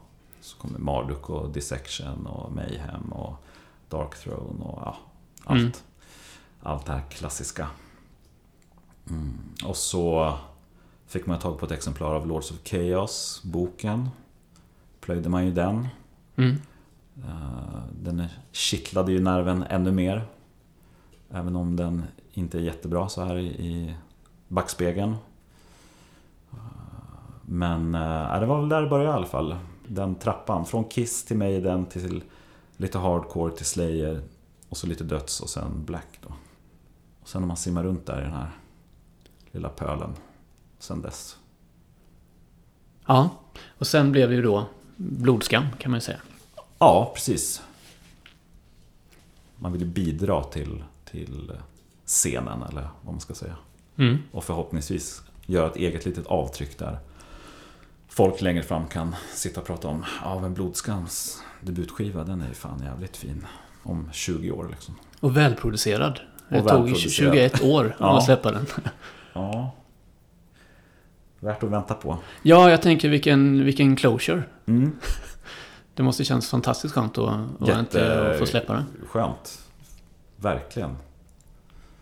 så kommer Marduk och Dissection och Mayhem och Dark Throne och ja, allt. Mm. Allt det här klassiska. Mm. Och så fick man tag på ett exemplar av Lords of Chaos, boken. Plöjde man ju den. Mm. Eh, den kittlade ju nerven ännu mer. Även om den inte är jättebra så här i backspegeln. Men äh, det var väl där det började i alla fall. Den trappan. Från Kiss till Maiden till lite hardcore till Slayer. Och så lite döds och sen Black då. Och sen när man simmar runt där i den här lilla pölen. Sen dess. Ja, och sen blev det ju då blodskam kan man ju säga. Ja, precis. Man vill ju bidra till, till scenen eller vad man ska säga. Mm. Och förhoppningsvis göra ett eget litet avtryck där folk längre fram kan sitta och prata om ja, men Blodskams debutskiva, den är ju fan jävligt fin. Om 20 år liksom. Och välproducerad. Det och tog 21 år ja. att släppa den. ja. Värt att vänta på. Ja, jag tänker vilken, vilken closure. Mm. Det måste kännas fantastiskt skönt att, att inte få släppa den. Skönt. Verkligen.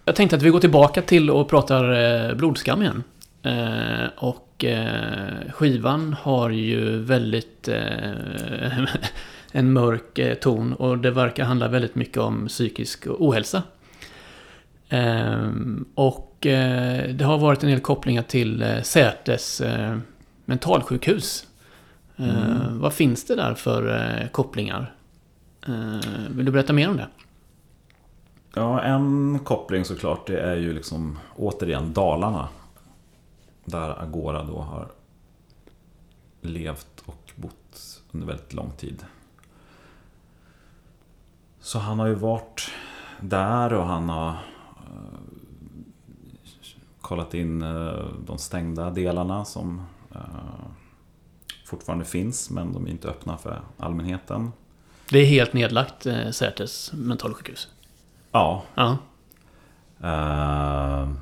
Jag tänkte att vi går tillbaka till och pratar eh, blodskam igen. Eh, och eh, skivan har ju väldigt eh, en mörk eh, ton och det verkar handla väldigt mycket om psykisk ohälsa. Eh, och det har varit en del kopplingar till Sätes mentalsjukhus. Mm. Vad finns det där för kopplingar? Vill du berätta mer om det? Ja, en koppling såklart det är ju liksom återigen Dalarna. Där Agora då har levt och bott under väldigt lång tid. Så han har ju varit där och han har uh, kollat in uh, de stängda delarna som uh, fortfarande finns men de är inte öppna för allmänheten. Det är helt nedlagt, Säters mentalsjukhus? Ja. ja. Uh,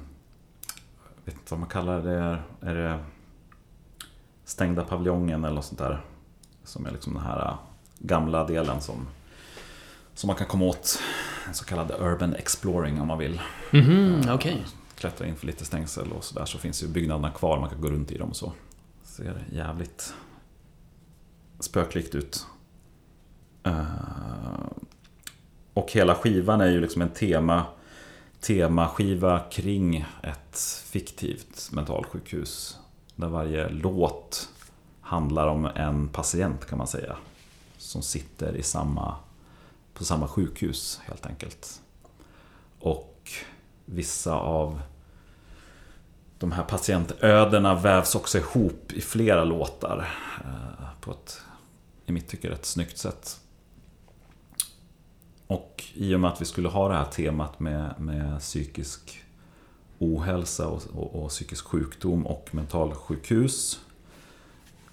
vet inte vad man kallar det. Är, det stängda paviljongen eller något sånt där? Som är liksom den här gamla delen som, som man kan komma åt. En så kallad urban exploring om man vill. Mm -hmm, okay. Klättra in för lite stängsel och sådär så finns ju byggnaderna kvar. Man kan gå runt i dem och så. Ser jävligt spöklikt ut. Uh, och hela skivan är ju liksom en tema temaskiva kring ett fiktivt mentalsjukhus. Där varje låt handlar om en patient kan man säga. Som sitter i samma, på samma sjukhus helt enkelt. Och vissa av de här patientödena vävs också ihop i flera låtar. Eh, på ett, i mitt tycke, rätt snyggt sätt. Och i och med att vi skulle ha det här temat med, med psykisk ohälsa och, och, och psykisk sjukdom och mentalsjukhus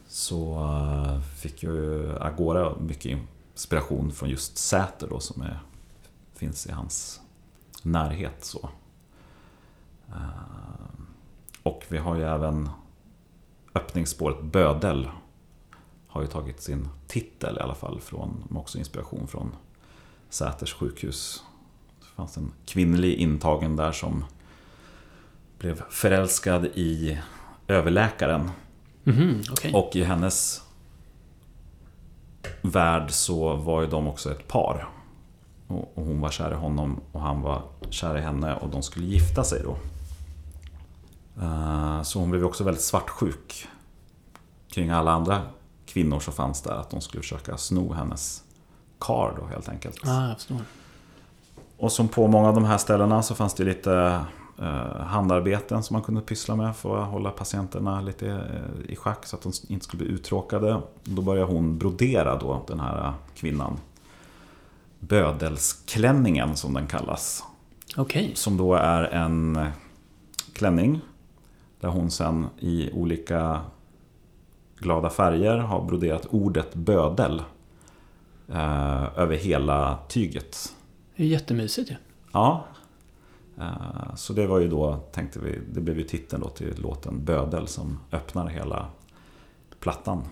så eh, fick ju Agora mycket inspiration från just Säter då som är, finns i hans närhet. Så. Eh, och vi har ju även öppningsspåret Bödel har ju tagit sin titel i alla fall från, med också inspiration från Säters sjukhus. Det fanns en kvinnlig intagen där som blev förälskad i överläkaren. Mm, okay. Och i hennes värld så var ju de också ett par. Och hon var kär i honom och han var kär i henne och de skulle gifta sig då. Eh, Så hon blev också väldigt svartsjuk kring alla andra kvinnor som fanns där. Att de skulle försöka sno hennes kar då helt enkelt. Ja, jag förstår. Och som på många av de här ställena så fanns det lite eh, handarbeten som man kunde pyssla med för att hålla patienterna lite eh, i schack så att de inte skulle bli uttråkade. Då började hon brodera då, den här kvinnan. Bödelsklänningen som den kallas. Okej. Som då är en klänning där hon sen i olika glada färger har broderat ordet bödel eh, över hela tyget. Det är jättemysigt ju. Ja. Eh, Så det var ju då, tänkte vi, det blev ju titeln då till låten Bödel som öppnar hela plattan.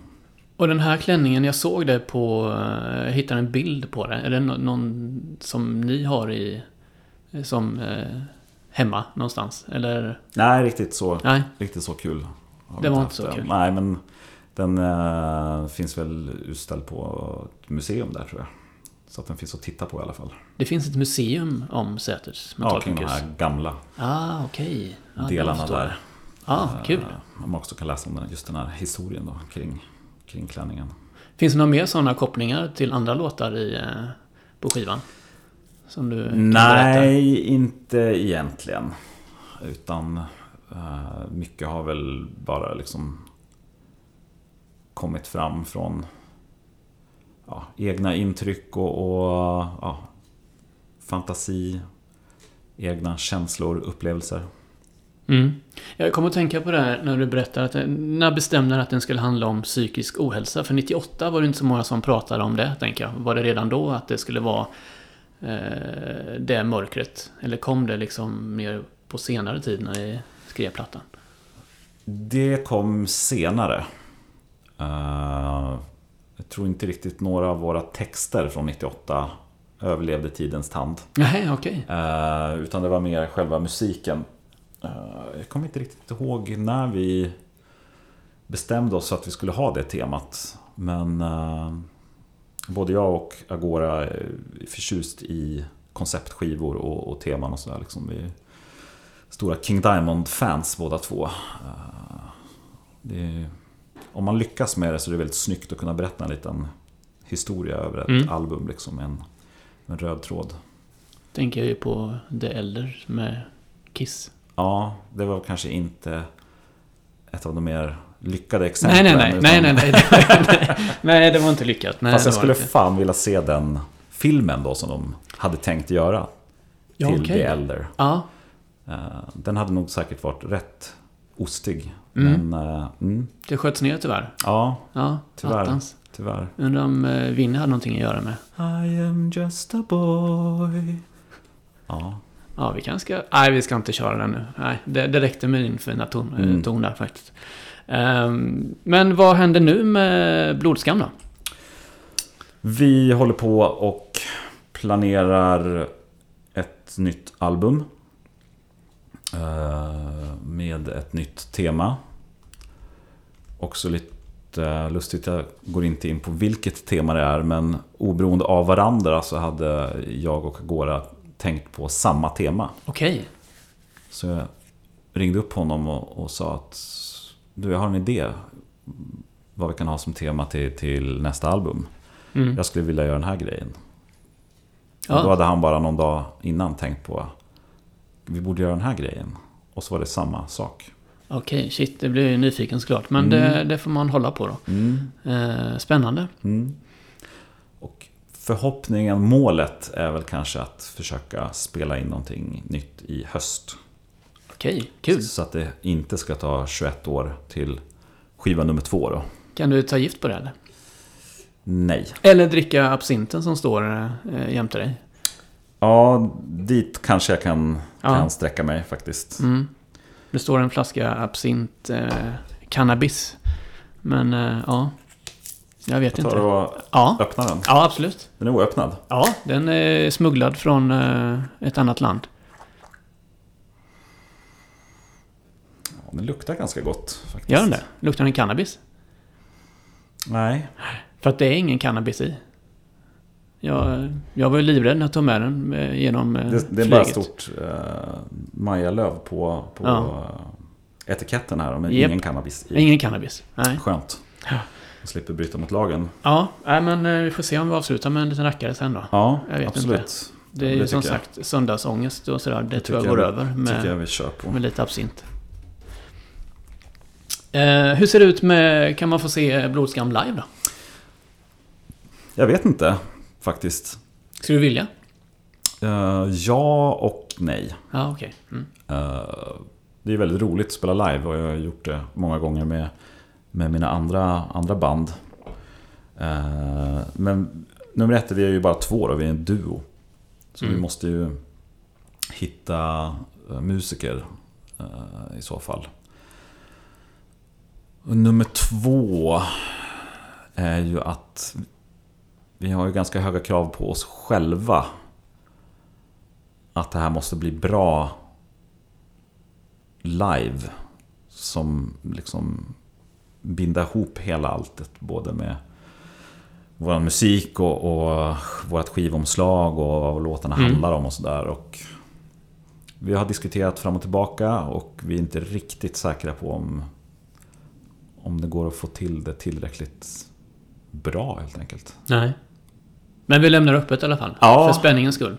Och den här klänningen, jag såg det på... eh, Jag hittade en bild på det. Är det nå- någon som ni har i... Som... Eh, hemma någonstans? Eller? Nej, riktigt så, Nej? riktigt så kul. Det var inte så kul. Nej, men den eh, finns väl utställd på ett museum där tror jag. Så att den finns att titta på i alla fall. Det finns ett museum om Säters Ja, kring de här gamla Ah. Ja, jag delarna där. Ah, kul. Eh, Man också kan läsa om den, just den här historien då, kring, kring klänningen. Finns det några mer sådana kopplingar till andra låtar i, eh, på skivan? Som du kan berätta? Nej, inte egentligen. Utan eh, mycket har väl bara liksom kommit fram från ja, egna intryck och, och ja, fantasi, egna känslor, upplevelser. Mm. Jag kommer att tänka på det här när du berättar att eh, när bestämde att den skulle handla om psykisk ohälsa? För 98 var det inte så många som pratade om det, tänker jag. Var det redan då att det skulle vara eh, det mörkret? Eller kom det liksom mer på senare tid när ni skrev plattan? Det kom senare. Eh, jag tror inte riktigt några av våra texter från 98 överlevde tidens tand. Nej, okej. Eh, utan det var mer själva musiken. Eh, jag kommer inte riktigt ihåg när vi bestämde oss att vi skulle ha det temat. Men både jag och Agora är förtjust i konceptskivor och, och teman och sådär. Liksom. Vi är stora King Diamond-fans båda två. Det är, om man lyckas med det så är det väldigt snyggt att kunna berätta en liten historia över ett Mm. album. Liksom, en, en röd tråd. Tänker jag ju på The Elder med Kiss. Ja, det var kanske inte ett av de mer lyckade exemplen. nej, nej. Nej, nej, nej. nej. nej, det var inte lyckat. Nej, Fast jag skulle inte. fan vilja se den filmen då som de hade tänkt göra. Ja, till okej. The Elder. Ja, Eh, Den hade nog säkert varit rätt ostig. Mm. Men, eh, mm, det sköts ner tyvärr. ja, Ja, Tyvärr. attans. tyvärr. Undrar om Vinny hade någonting att göra med. I am just a boy. Ja, Ja, vi kanske ska... Nej, vi ska inte köra den nu. Nej, det, det räckte med din fina ton, eh, Mm. ton där faktiskt. Ehm, men vad händer nu med Blodskam då? Vi håller på och planerar ett nytt album. Eh, Med ett nytt tema. Också lite lustigt, jag går inte in på vilket tema det är men oberoende av varandra så hade jag och Agora tänkt på samma tema. Okej. Så jag ringde upp honom och, och sa att du, jag har en idé vad vi kan ha som tema till, till nästa album. Mm. Jag skulle vilja göra den här grejen. Ja. Och då hade han bara någon dag innan tänkt på vi borde göra den här grejen. Och så var det samma sak. Okej, shit, det blir ju nyfiken såklart. Men Mm. det, det får man hålla på då. Mm. Eh, spännande. Mm. Och förhoppningen, målet är väl kanske att försöka spela in någonting nytt i höst. Okej, kul. Så att det inte ska ta 21 år till skiva nummer två då. Kan du ta gift på det eller? Nej. Eller dricka absinten som står eh, jämte dig? Ja, dit kanske jag kan. Kan sträcka mig faktiskt. Mm. Det står en flaska absint eh, cannabis. Men eh, ja, jag vet Jag tar inte. och Ja. öppnar den. ja, absolut. Den är oöppnad. Ja, den är smugglad från eh, ett annat land. Ja, den luktar ganska gott faktiskt. Gör den det? Luktar den cannabis? Nej. För att det är ingen cannabis i. Jag, jag var ju livrädd när jag tog med den eh, genom eh, Det, det är bara flyget. stort uh, majalöv på, på Ja. eh, etiketten här men Japp. ingen cannabis i. Ingen cannabis. Nej. Skönt. Ja. Jag slipper bryta mot lagen. Ja, nej, men eh, vi får se om vi avslutar med en liten rackare sen då. Ja, absolut. Det är ju det som tycker jag. sagt söndagsångest och sådär. Det, Det tror jag går jag- över med, vi kör på. med lite absint. Eh, hur ser det ut med... Kan man få se Blodskam live då? Jag vet inte faktiskt. Skulle du vilja? Eh, ja och nej. Ja, okej. Mm. Eh, det är väldigt roligt att spela live och jag har gjort det många gånger med, med mina andra, andra band. Eh, men nummer ett, vi är ju bara två då, vi är en duo. Så Mm. vi måste ju hitta musiker i så fall. Och nummer två är ju att vi har ju ganska höga krav på oss själva. Att det här måste bli bra live. Som liksom binda ihop hela alltet. Både med vår musik och, och vårt skivomslag och vad låtarna Mm. handlar om och sådär. Vi har diskuterat fram och tillbaka och vi är inte riktigt säkra på om, om det går att få till det tillräckligt bra helt enkelt. Nej. Men vi lämnar öppet i alla fall. Ja. För spänningens skull.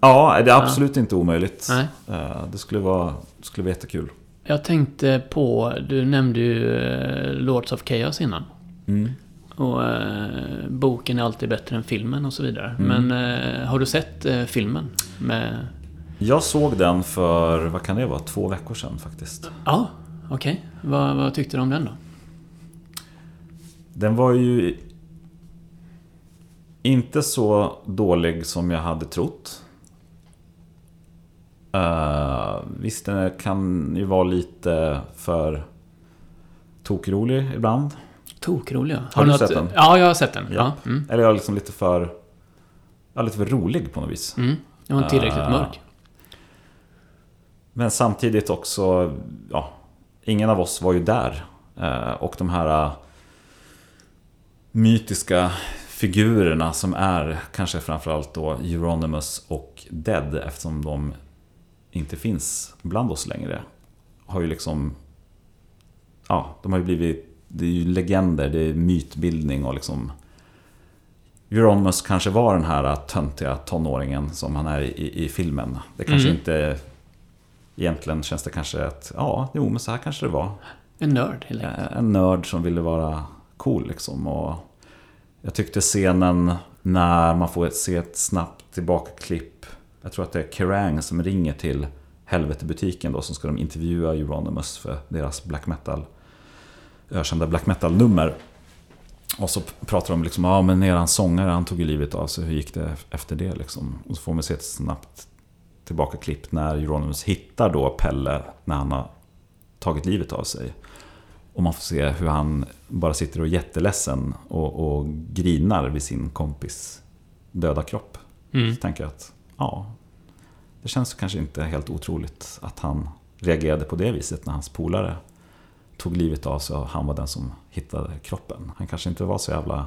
Ja, det är absolut inte omöjligt. Nej. Eh, Det skulle vara, det skulle vara jättekul. Jag tänkte på... Du nämnde ju eh, Lords of Chaos innan. Mm. Och eh, boken är alltid bättre än filmen och så vidare. Mm. Men eh, har du sett eh, filmen? Med... Jag såg den för, vad kan det vara, två veckor sedan faktiskt. Ja, okej. Vad, vad tyckte du om den då? Den var ju inte så dålig som jag hade trott. Uh, visst, den kan ju vara lite för tokrolig ibland. Tokrolig ja. Har du något- sett den? Ja, jag har sett den. Ja. Ja. Mm. Eller jag är liksom lite för... Ja, lite för rolig på något vis. Mm. Den var tillräckligt Ah. mörk. Men samtidigt också, ja, ingen av oss var ju där. Eh, Och de här mytiska figurerna som är kanske framförallt då Euronymous och Dead eftersom de inte finns bland oss längre. Har ju liksom, ja, de har ju blivit, det är ju legender, det är mytbildning och liksom Euronymous kanske var den här töntiga tonåringen som han är i, i filmen. Det kanske Mm. inte Egentligen känns det kanske att, ja, jo men så här kanske det var. En nörd helt enkelt. En nörd som ville vara cool liksom. Och jag tyckte scenen när man får se ett snabbt tillbakaklipp. Jag tror att det är Kerrang som ringer till Helvetebutiken då. Som ska de intervjua Euronymous för deras black metal. Ökända black metal-nummer. Och så pratar de liksom, ja men eran sångare han tog ju livet av sig. Hur gick det efter det liksom? Och så får man se ett snabbt tillbakaklipp när Euronymous hittar då Pelle när han har tagit livet av sig. Och man får se hur han bara sitter och är jätteledsen och, och grinar vid sin kompis döda kropp. Mm. Så tänker jag att, ja, det känns kanske inte helt otroligt att han reagerade på det viset när hans polare tog livet av sig och han var den som hittade kroppen. Han kanske inte var så jävla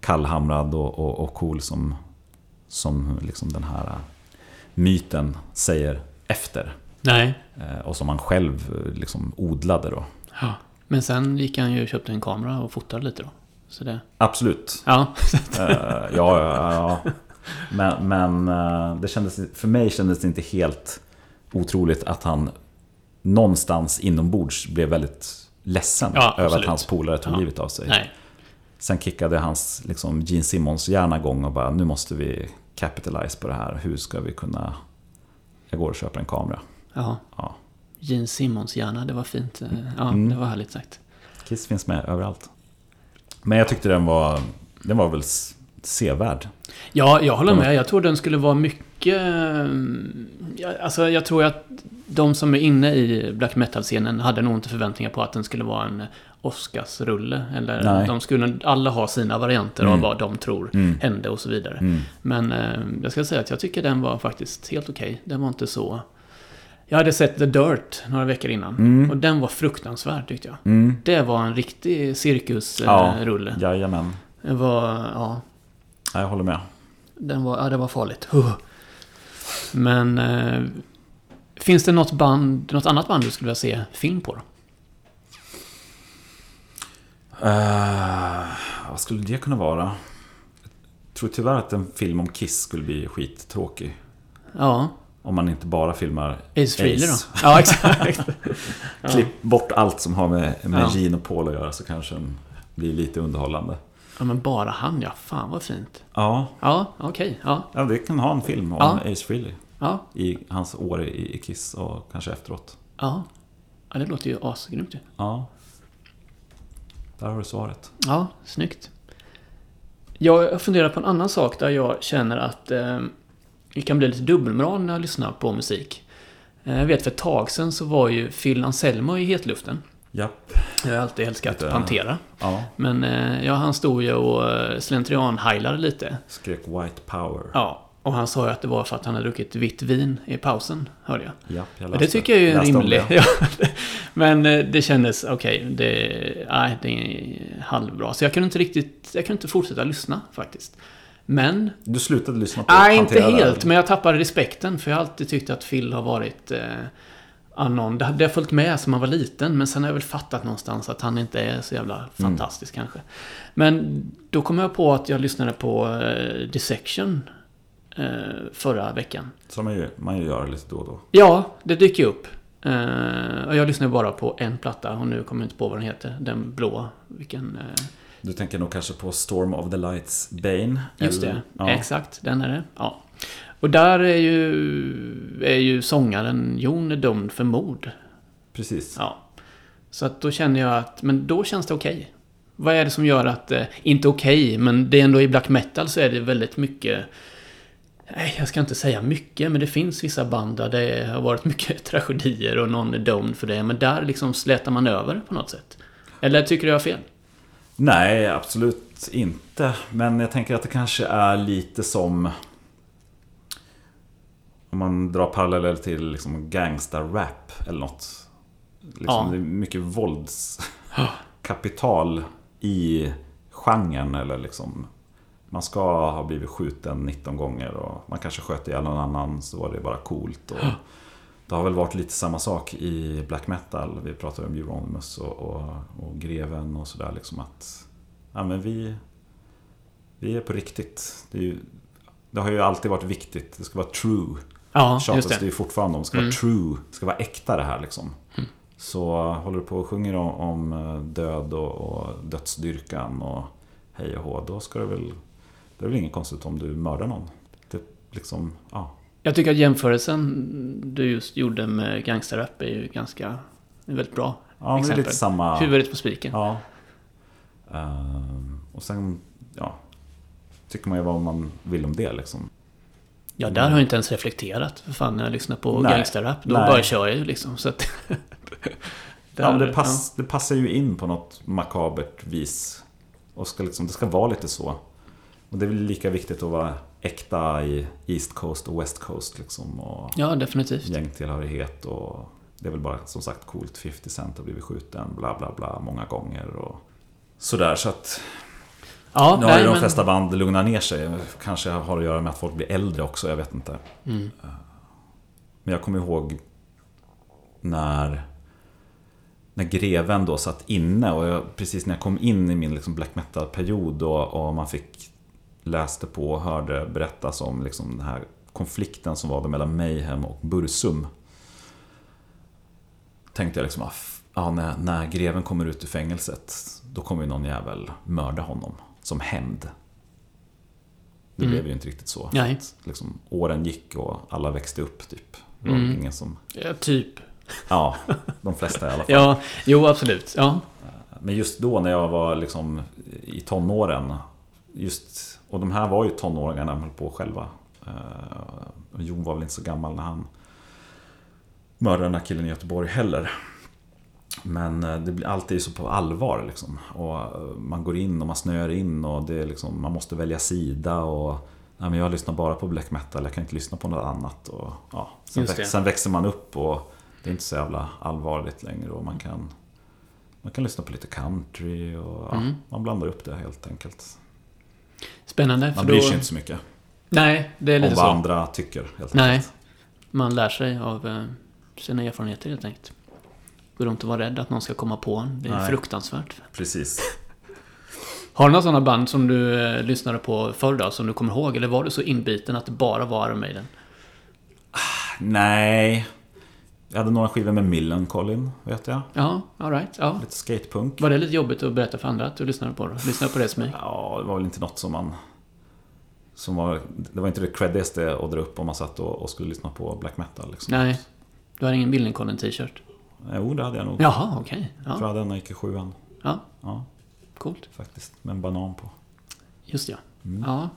kallhamrad och, och, och cool som, som liksom den här myten säger efter. Nej. Eh, Och som han själv eh, liksom odlade då. Ja. Men sen gick han ju och köpte en kamera och fotade lite då. Så det... Absolut. Ja. Eh, ja, ja, ja. Men, men eh, det kändes, för mig kändes det inte helt otroligt att han någonstans inombords blev väldigt ledsen Ja, över att hans polare tog Ja. livet av sig. Nej. Sen kickade hans liksom, Gene Simmons hjärna igång och bara nu måste vi capitalize på det här. Hur ska vi kunna... Jag går och köper en kamera. Ja. Gene Simmons hjärna, det var fint. Eh, Ja, Mm. det var härligt sagt. Kiss finns med överallt. Men jag tyckte den var, den var väl sevärd. Ja, jag håller Mm. med. Jag tror den skulle vara mycket... ja, Alltså, jag tror att de som är inne i black metal-scenen hade nog inte förväntningar på att den skulle vara en Oscarsrulle. Eller Nej. de skulle alla ha sina varianter av Mm. vad de tror Mm. hände och så vidare. Mm. Men eh, jag ska säga att jag tycker den var faktiskt helt okej. Den var inte så... Jag hade sett The Dirt några veckor innan. Mm. Och den var fruktansvärd tyckte jag. Mm. Det var en riktig cirkusrulle. Ja. Jajamän. Det var... Ja, Ja, jag håller med. den var, ja, det var farligt. Men... Eh, Finns det något band, något annat band du skulle vilja se film på då? Uh, vad skulle det kunna vara? Jag tror tyvärr att en film om Kiss skulle bli skittråkig. Ja. Om man inte bara filmar Ace Frehley då? Ja, exakt. Klipp bort allt som har med, med Ja. Gene och Paul att göra så kanske den blir lite underhållande. ja, men bara han ja. Fan vad fint. Ja, Ja, okej. Ja, ja vi kan ha en film om Ja. Ace Frehley. ja, I hans år i, i Kiss och kanske efteråt. ja. Ja, det låter ju asgrymt ju. Ja. Där har du svaret. Ja, snyggt. Jag funderar på en annan sak där jag känner att eh, det kan bli lite dubbelmoral när jag lyssnar på musik. Eh, jag vet för ett tag sedan så var ju Phil Anselmo i hetluften. Japp. Jag har alltid älskat Lite- Pantera. Ja. Men eh, ja, han stod ju och eh, slentrian-heilade lite. Skrek White Power. Ja, och han sa ju att det var för att han hade druckit vitt vin i pausen, hörde jag. Japp, jag Och det tycker jag är läste rimligt. det. Ja, Men eh, det kändes, okej, det, nej, det är halvbra. Så jag kunde inte riktigt, jag kunde inte fortsätta lyssna faktiskt. Men, Du slutade lyssna på nej inte helt, men jag tappade respekten. För jag har alltid tyckt att Phil har varit eh, anon. Det hade jag följt med som man var liten, men sen har jag väl fattat någonstans att han inte är så jävla Mm. fantastisk kanske. Men då kom jag på att jag lyssnade på eh, Dissection eh, förra veckan. Som man ju, man gör lite då och då. Ja, det dyker ju upp. Eh, och jag lyssnar bara på en platta och nu kommer jag inte på vad den heter. Den blå. Vilken... eh, Du tänker nog kanske på Storm of the Lights Bane? just eller- det, Ja. exakt. Den är det. Ja. Och där är ju, är ju sångaren Jon är dömd för mord. Precis. Ja. Så att då känner jag att, men då känns det okej. Vad är det som gör att, eh, inte okej, men det är ändå i black metal så är det väldigt mycket Nej, jag ska inte säga mycket, men det finns vissa band där det har varit mycket tragedier och någon är dömd för det. Men där liksom slätar man över på något sätt. Eller tycker du jag har fel? Nej, absolut inte. Men jag tänker att det kanske är lite som... Om man drar paralleller till liksom gangsta-rap eller något. Liksom, Ja. Det är mycket våldskapital i genren. Eller liksom, man ska ha blivit skjuten 19 gånger och man kanske sköt ihjäl någon annan så var det bara coolt. Och det har väl varit lite samma sak i black metal. Vi pratar om Euronymous och, och, och Greven och sådär. Liksom att ja, men vi, vi är på riktigt. Det, är ju, det har ju alltid varit viktigt. Det ska vara true. Ja, Tjatas just det är det. ju fortfarande om. Det ska Mm. vara true. Det ska vara äkta det här liksom. Så håller du på och sjunger om, om eh, död och, och dödsdyrkan och hej och hå. Då ska det väl... Det är väl inget konstigt om du mördar någon. Det liksom, ja. Jag tycker att jämförelsen du just gjorde med gangsterrap är ju ganska... är väldigt bra. Ja, men det är Exempel. lite samma... Huvudet på spiken. Ja. Ehm, och sen, ja. Tycker man ju vad man vill om det liksom. Ja, där har jag inte ens reflekterat. För fan, när jag lyssnar på Nej. gangsterrap, då Nej. bara kör jag ju liksom. Så att, Ja, Där- det, pass, det passar ju in på något makabert vis. Och ska liksom, det ska vara lite så. Och det är väl lika viktigt att vara äkta i East Coast och West Coast liksom. Och Ja, definitivt. gängtillhörighet och det är väl bara som sagt coolt. 50 Cent har blivit skjuten, bla bla bla, många gånger och sådär. Så att Ja, nu har ju de men- flesta band lugnat ner sig. Kanske har att göra med att folk blir äldre också, jag vet inte. Mm. Men jag kommer ihåg när, när Greven då satt inne och jag, precis när jag kom in i min liksom black metal-period och, och man fick läste på och hörde berättas om liksom den här konflikten som var mellan Mayhem och Bursum. Tänkte jag liksom, ah, när, när greven kommer ut ur fängelset, då kommer ju någon jävel mörda honom som hämnd. Det Mm. blev ju inte riktigt så. Nej. Liksom, åren gick och alla växte upp typ. Mm. ingen som... Ja, typ. Ja, de flesta i alla fall. Ja, jo absolut. Ja. Men just då när jag var liksom i tonåren. Just, och de här var ju tonåringar när de höll på själva. Eh, och Jon var väl inte så gammal när han mördade den här killen i Göteborg heller. Men eh, det blir alltid så på allvar liksom. Och eh, man går in och man snöar in och det är liksom, man måste välja sida. Och, nej, men jag lyssnar bara på black metal, jag kan inte lyssna på något annat. Och, ja, sen, väx, sen växer man upp och det är inte så jävla allvarligt längre. Och man kan, man kan lyssna på lite country och ja, Mm. man blandar upp det helt enkelt. Spännande. Man bryr då... sig inte så mycket Nej, det är om lite vad så. andra tycker. Helt Nej. enkelt. Man lär sig av eh, sina erfarenheter helt enkelt. Gå runt och vara rädd att någon ska komma på en. Det är Nej. fruktansvärt. Precis. Har du några sådana band som du eh, lyssnade på förr då, som du kommer ihåg? Eller var du så inbiten att det bara var Iron Maiden? Nej. Jag hade några skivor med Millencolin, vet jag. Ja, alright. Ja. Lite skatepunk. Var det lite jobbigt att berätta för andra att du lyssnade på det? Lyssnade på det som mig? Ja, det var väl inte något som man... Som var, det var inte det creddigaste att dra upp om man satt och, och skulle lyssna på black metal. Liksom. Nej. Du har ingen Millencolin t-shirt? Jo, det hade jag nog. Jaha, okej. Jag tror Ja. jag hade en när jag gick i sjuan. ja, Ja, coolt. faktiskt. Med en banan på. Just ja. Mm. Ja,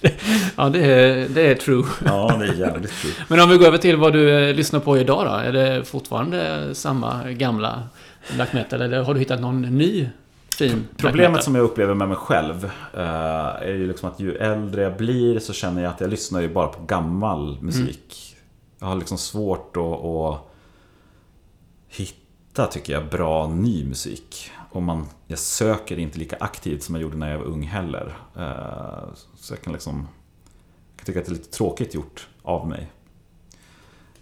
ja det, är, det är true. Ja, det är jävligt kul. Men om vi går över till vad du eh, lyssnar på idag då? Är det fortfarande samma gamla black metal? Eller har du hittat någon ny fin Problemet som jag upplever med mig själv eh, är ju liksom att ju äldre jag blir så känner jag att jag lyssnar ju bara på gammal musik. Jag har liksom svårt att, att hitta, tycker jag, bra ny musik. Och man, jag söker inte lika aktivt som jag gjorde när jag var ung heller. Eh, så jag kan liksom jag kan tycka att det är lite tråkigt gjort av mig.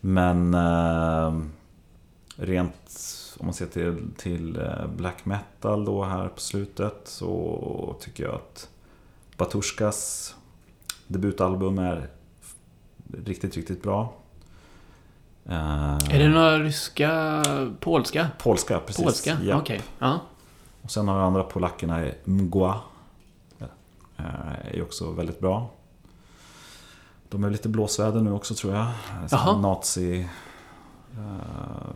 Men eh, rent om man ser till, till eh, black metal då här på slutet så tycker jag att Batushkas debutalbum är riktigt, riktigt bra. Är det några ryska, polska? Polska, precis. Polska? Okej. Ja. Och sen har vi andra polackerna, är Mgła. Eh, Är också väldigt bra. De är lite blåsväder nu också tror jag. Jaha. Nazi eh,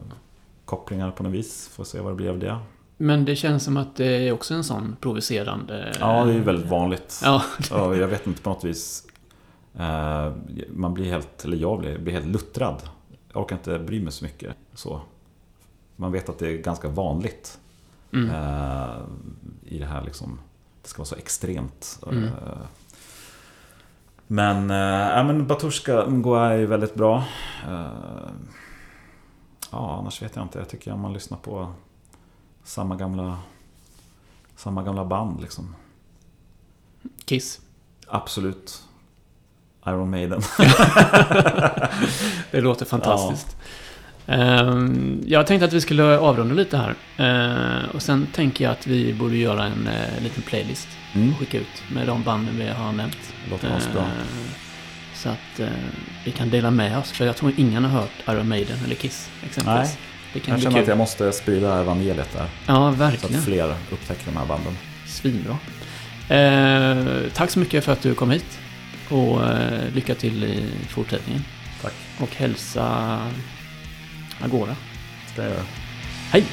kopplingar på något vis. Får se vad det blir av det. Men det känns som att det är också en sån provocerande... Ja, det är ju väldigt vanligt. Ja, Ja, jag vet inte på något vis. eh, Man blir helt, eller jag blir, blir helt luttrad. Jag orkar inte bry mig så mycket. Så. Man vet att det är ganska vanligt. Mm. eh, I det här liksom. Det ska vara så extremt. Mm. Eh, Men, eh, ja, men Batushka Mgwa är väldigt bra. Eh, Ja, annars vet jag inte. Jag tycker om man lyssnar på samma gamla, samma gamla band liksom. Kiss. Absolut. Iron Maiden. Det låter fantastiskt. Ehm, Jag tänkte att vi skulle avrunda lite här. Ehm, Och sen tänker jag att vi borde göra en eh, liten playlist. Mm. Och skicka ut med de banden vi har nämnt. Låter asbra. Ehm, Så att eh, vi kan dela med oss. För jag tror ingen har hört Iron Maiden eller Kiss exempelvis. Nej, Det kan Jag känner kul. att jag måste sprida evangeliet där. Ja, Så att verkligen. fler upptäcker de här banden. Svinbra. Eh, tack så mycket för att du kom hit. Och eh, lycka till i fortsättningen. Tack. Och hälsa Agora. Hej!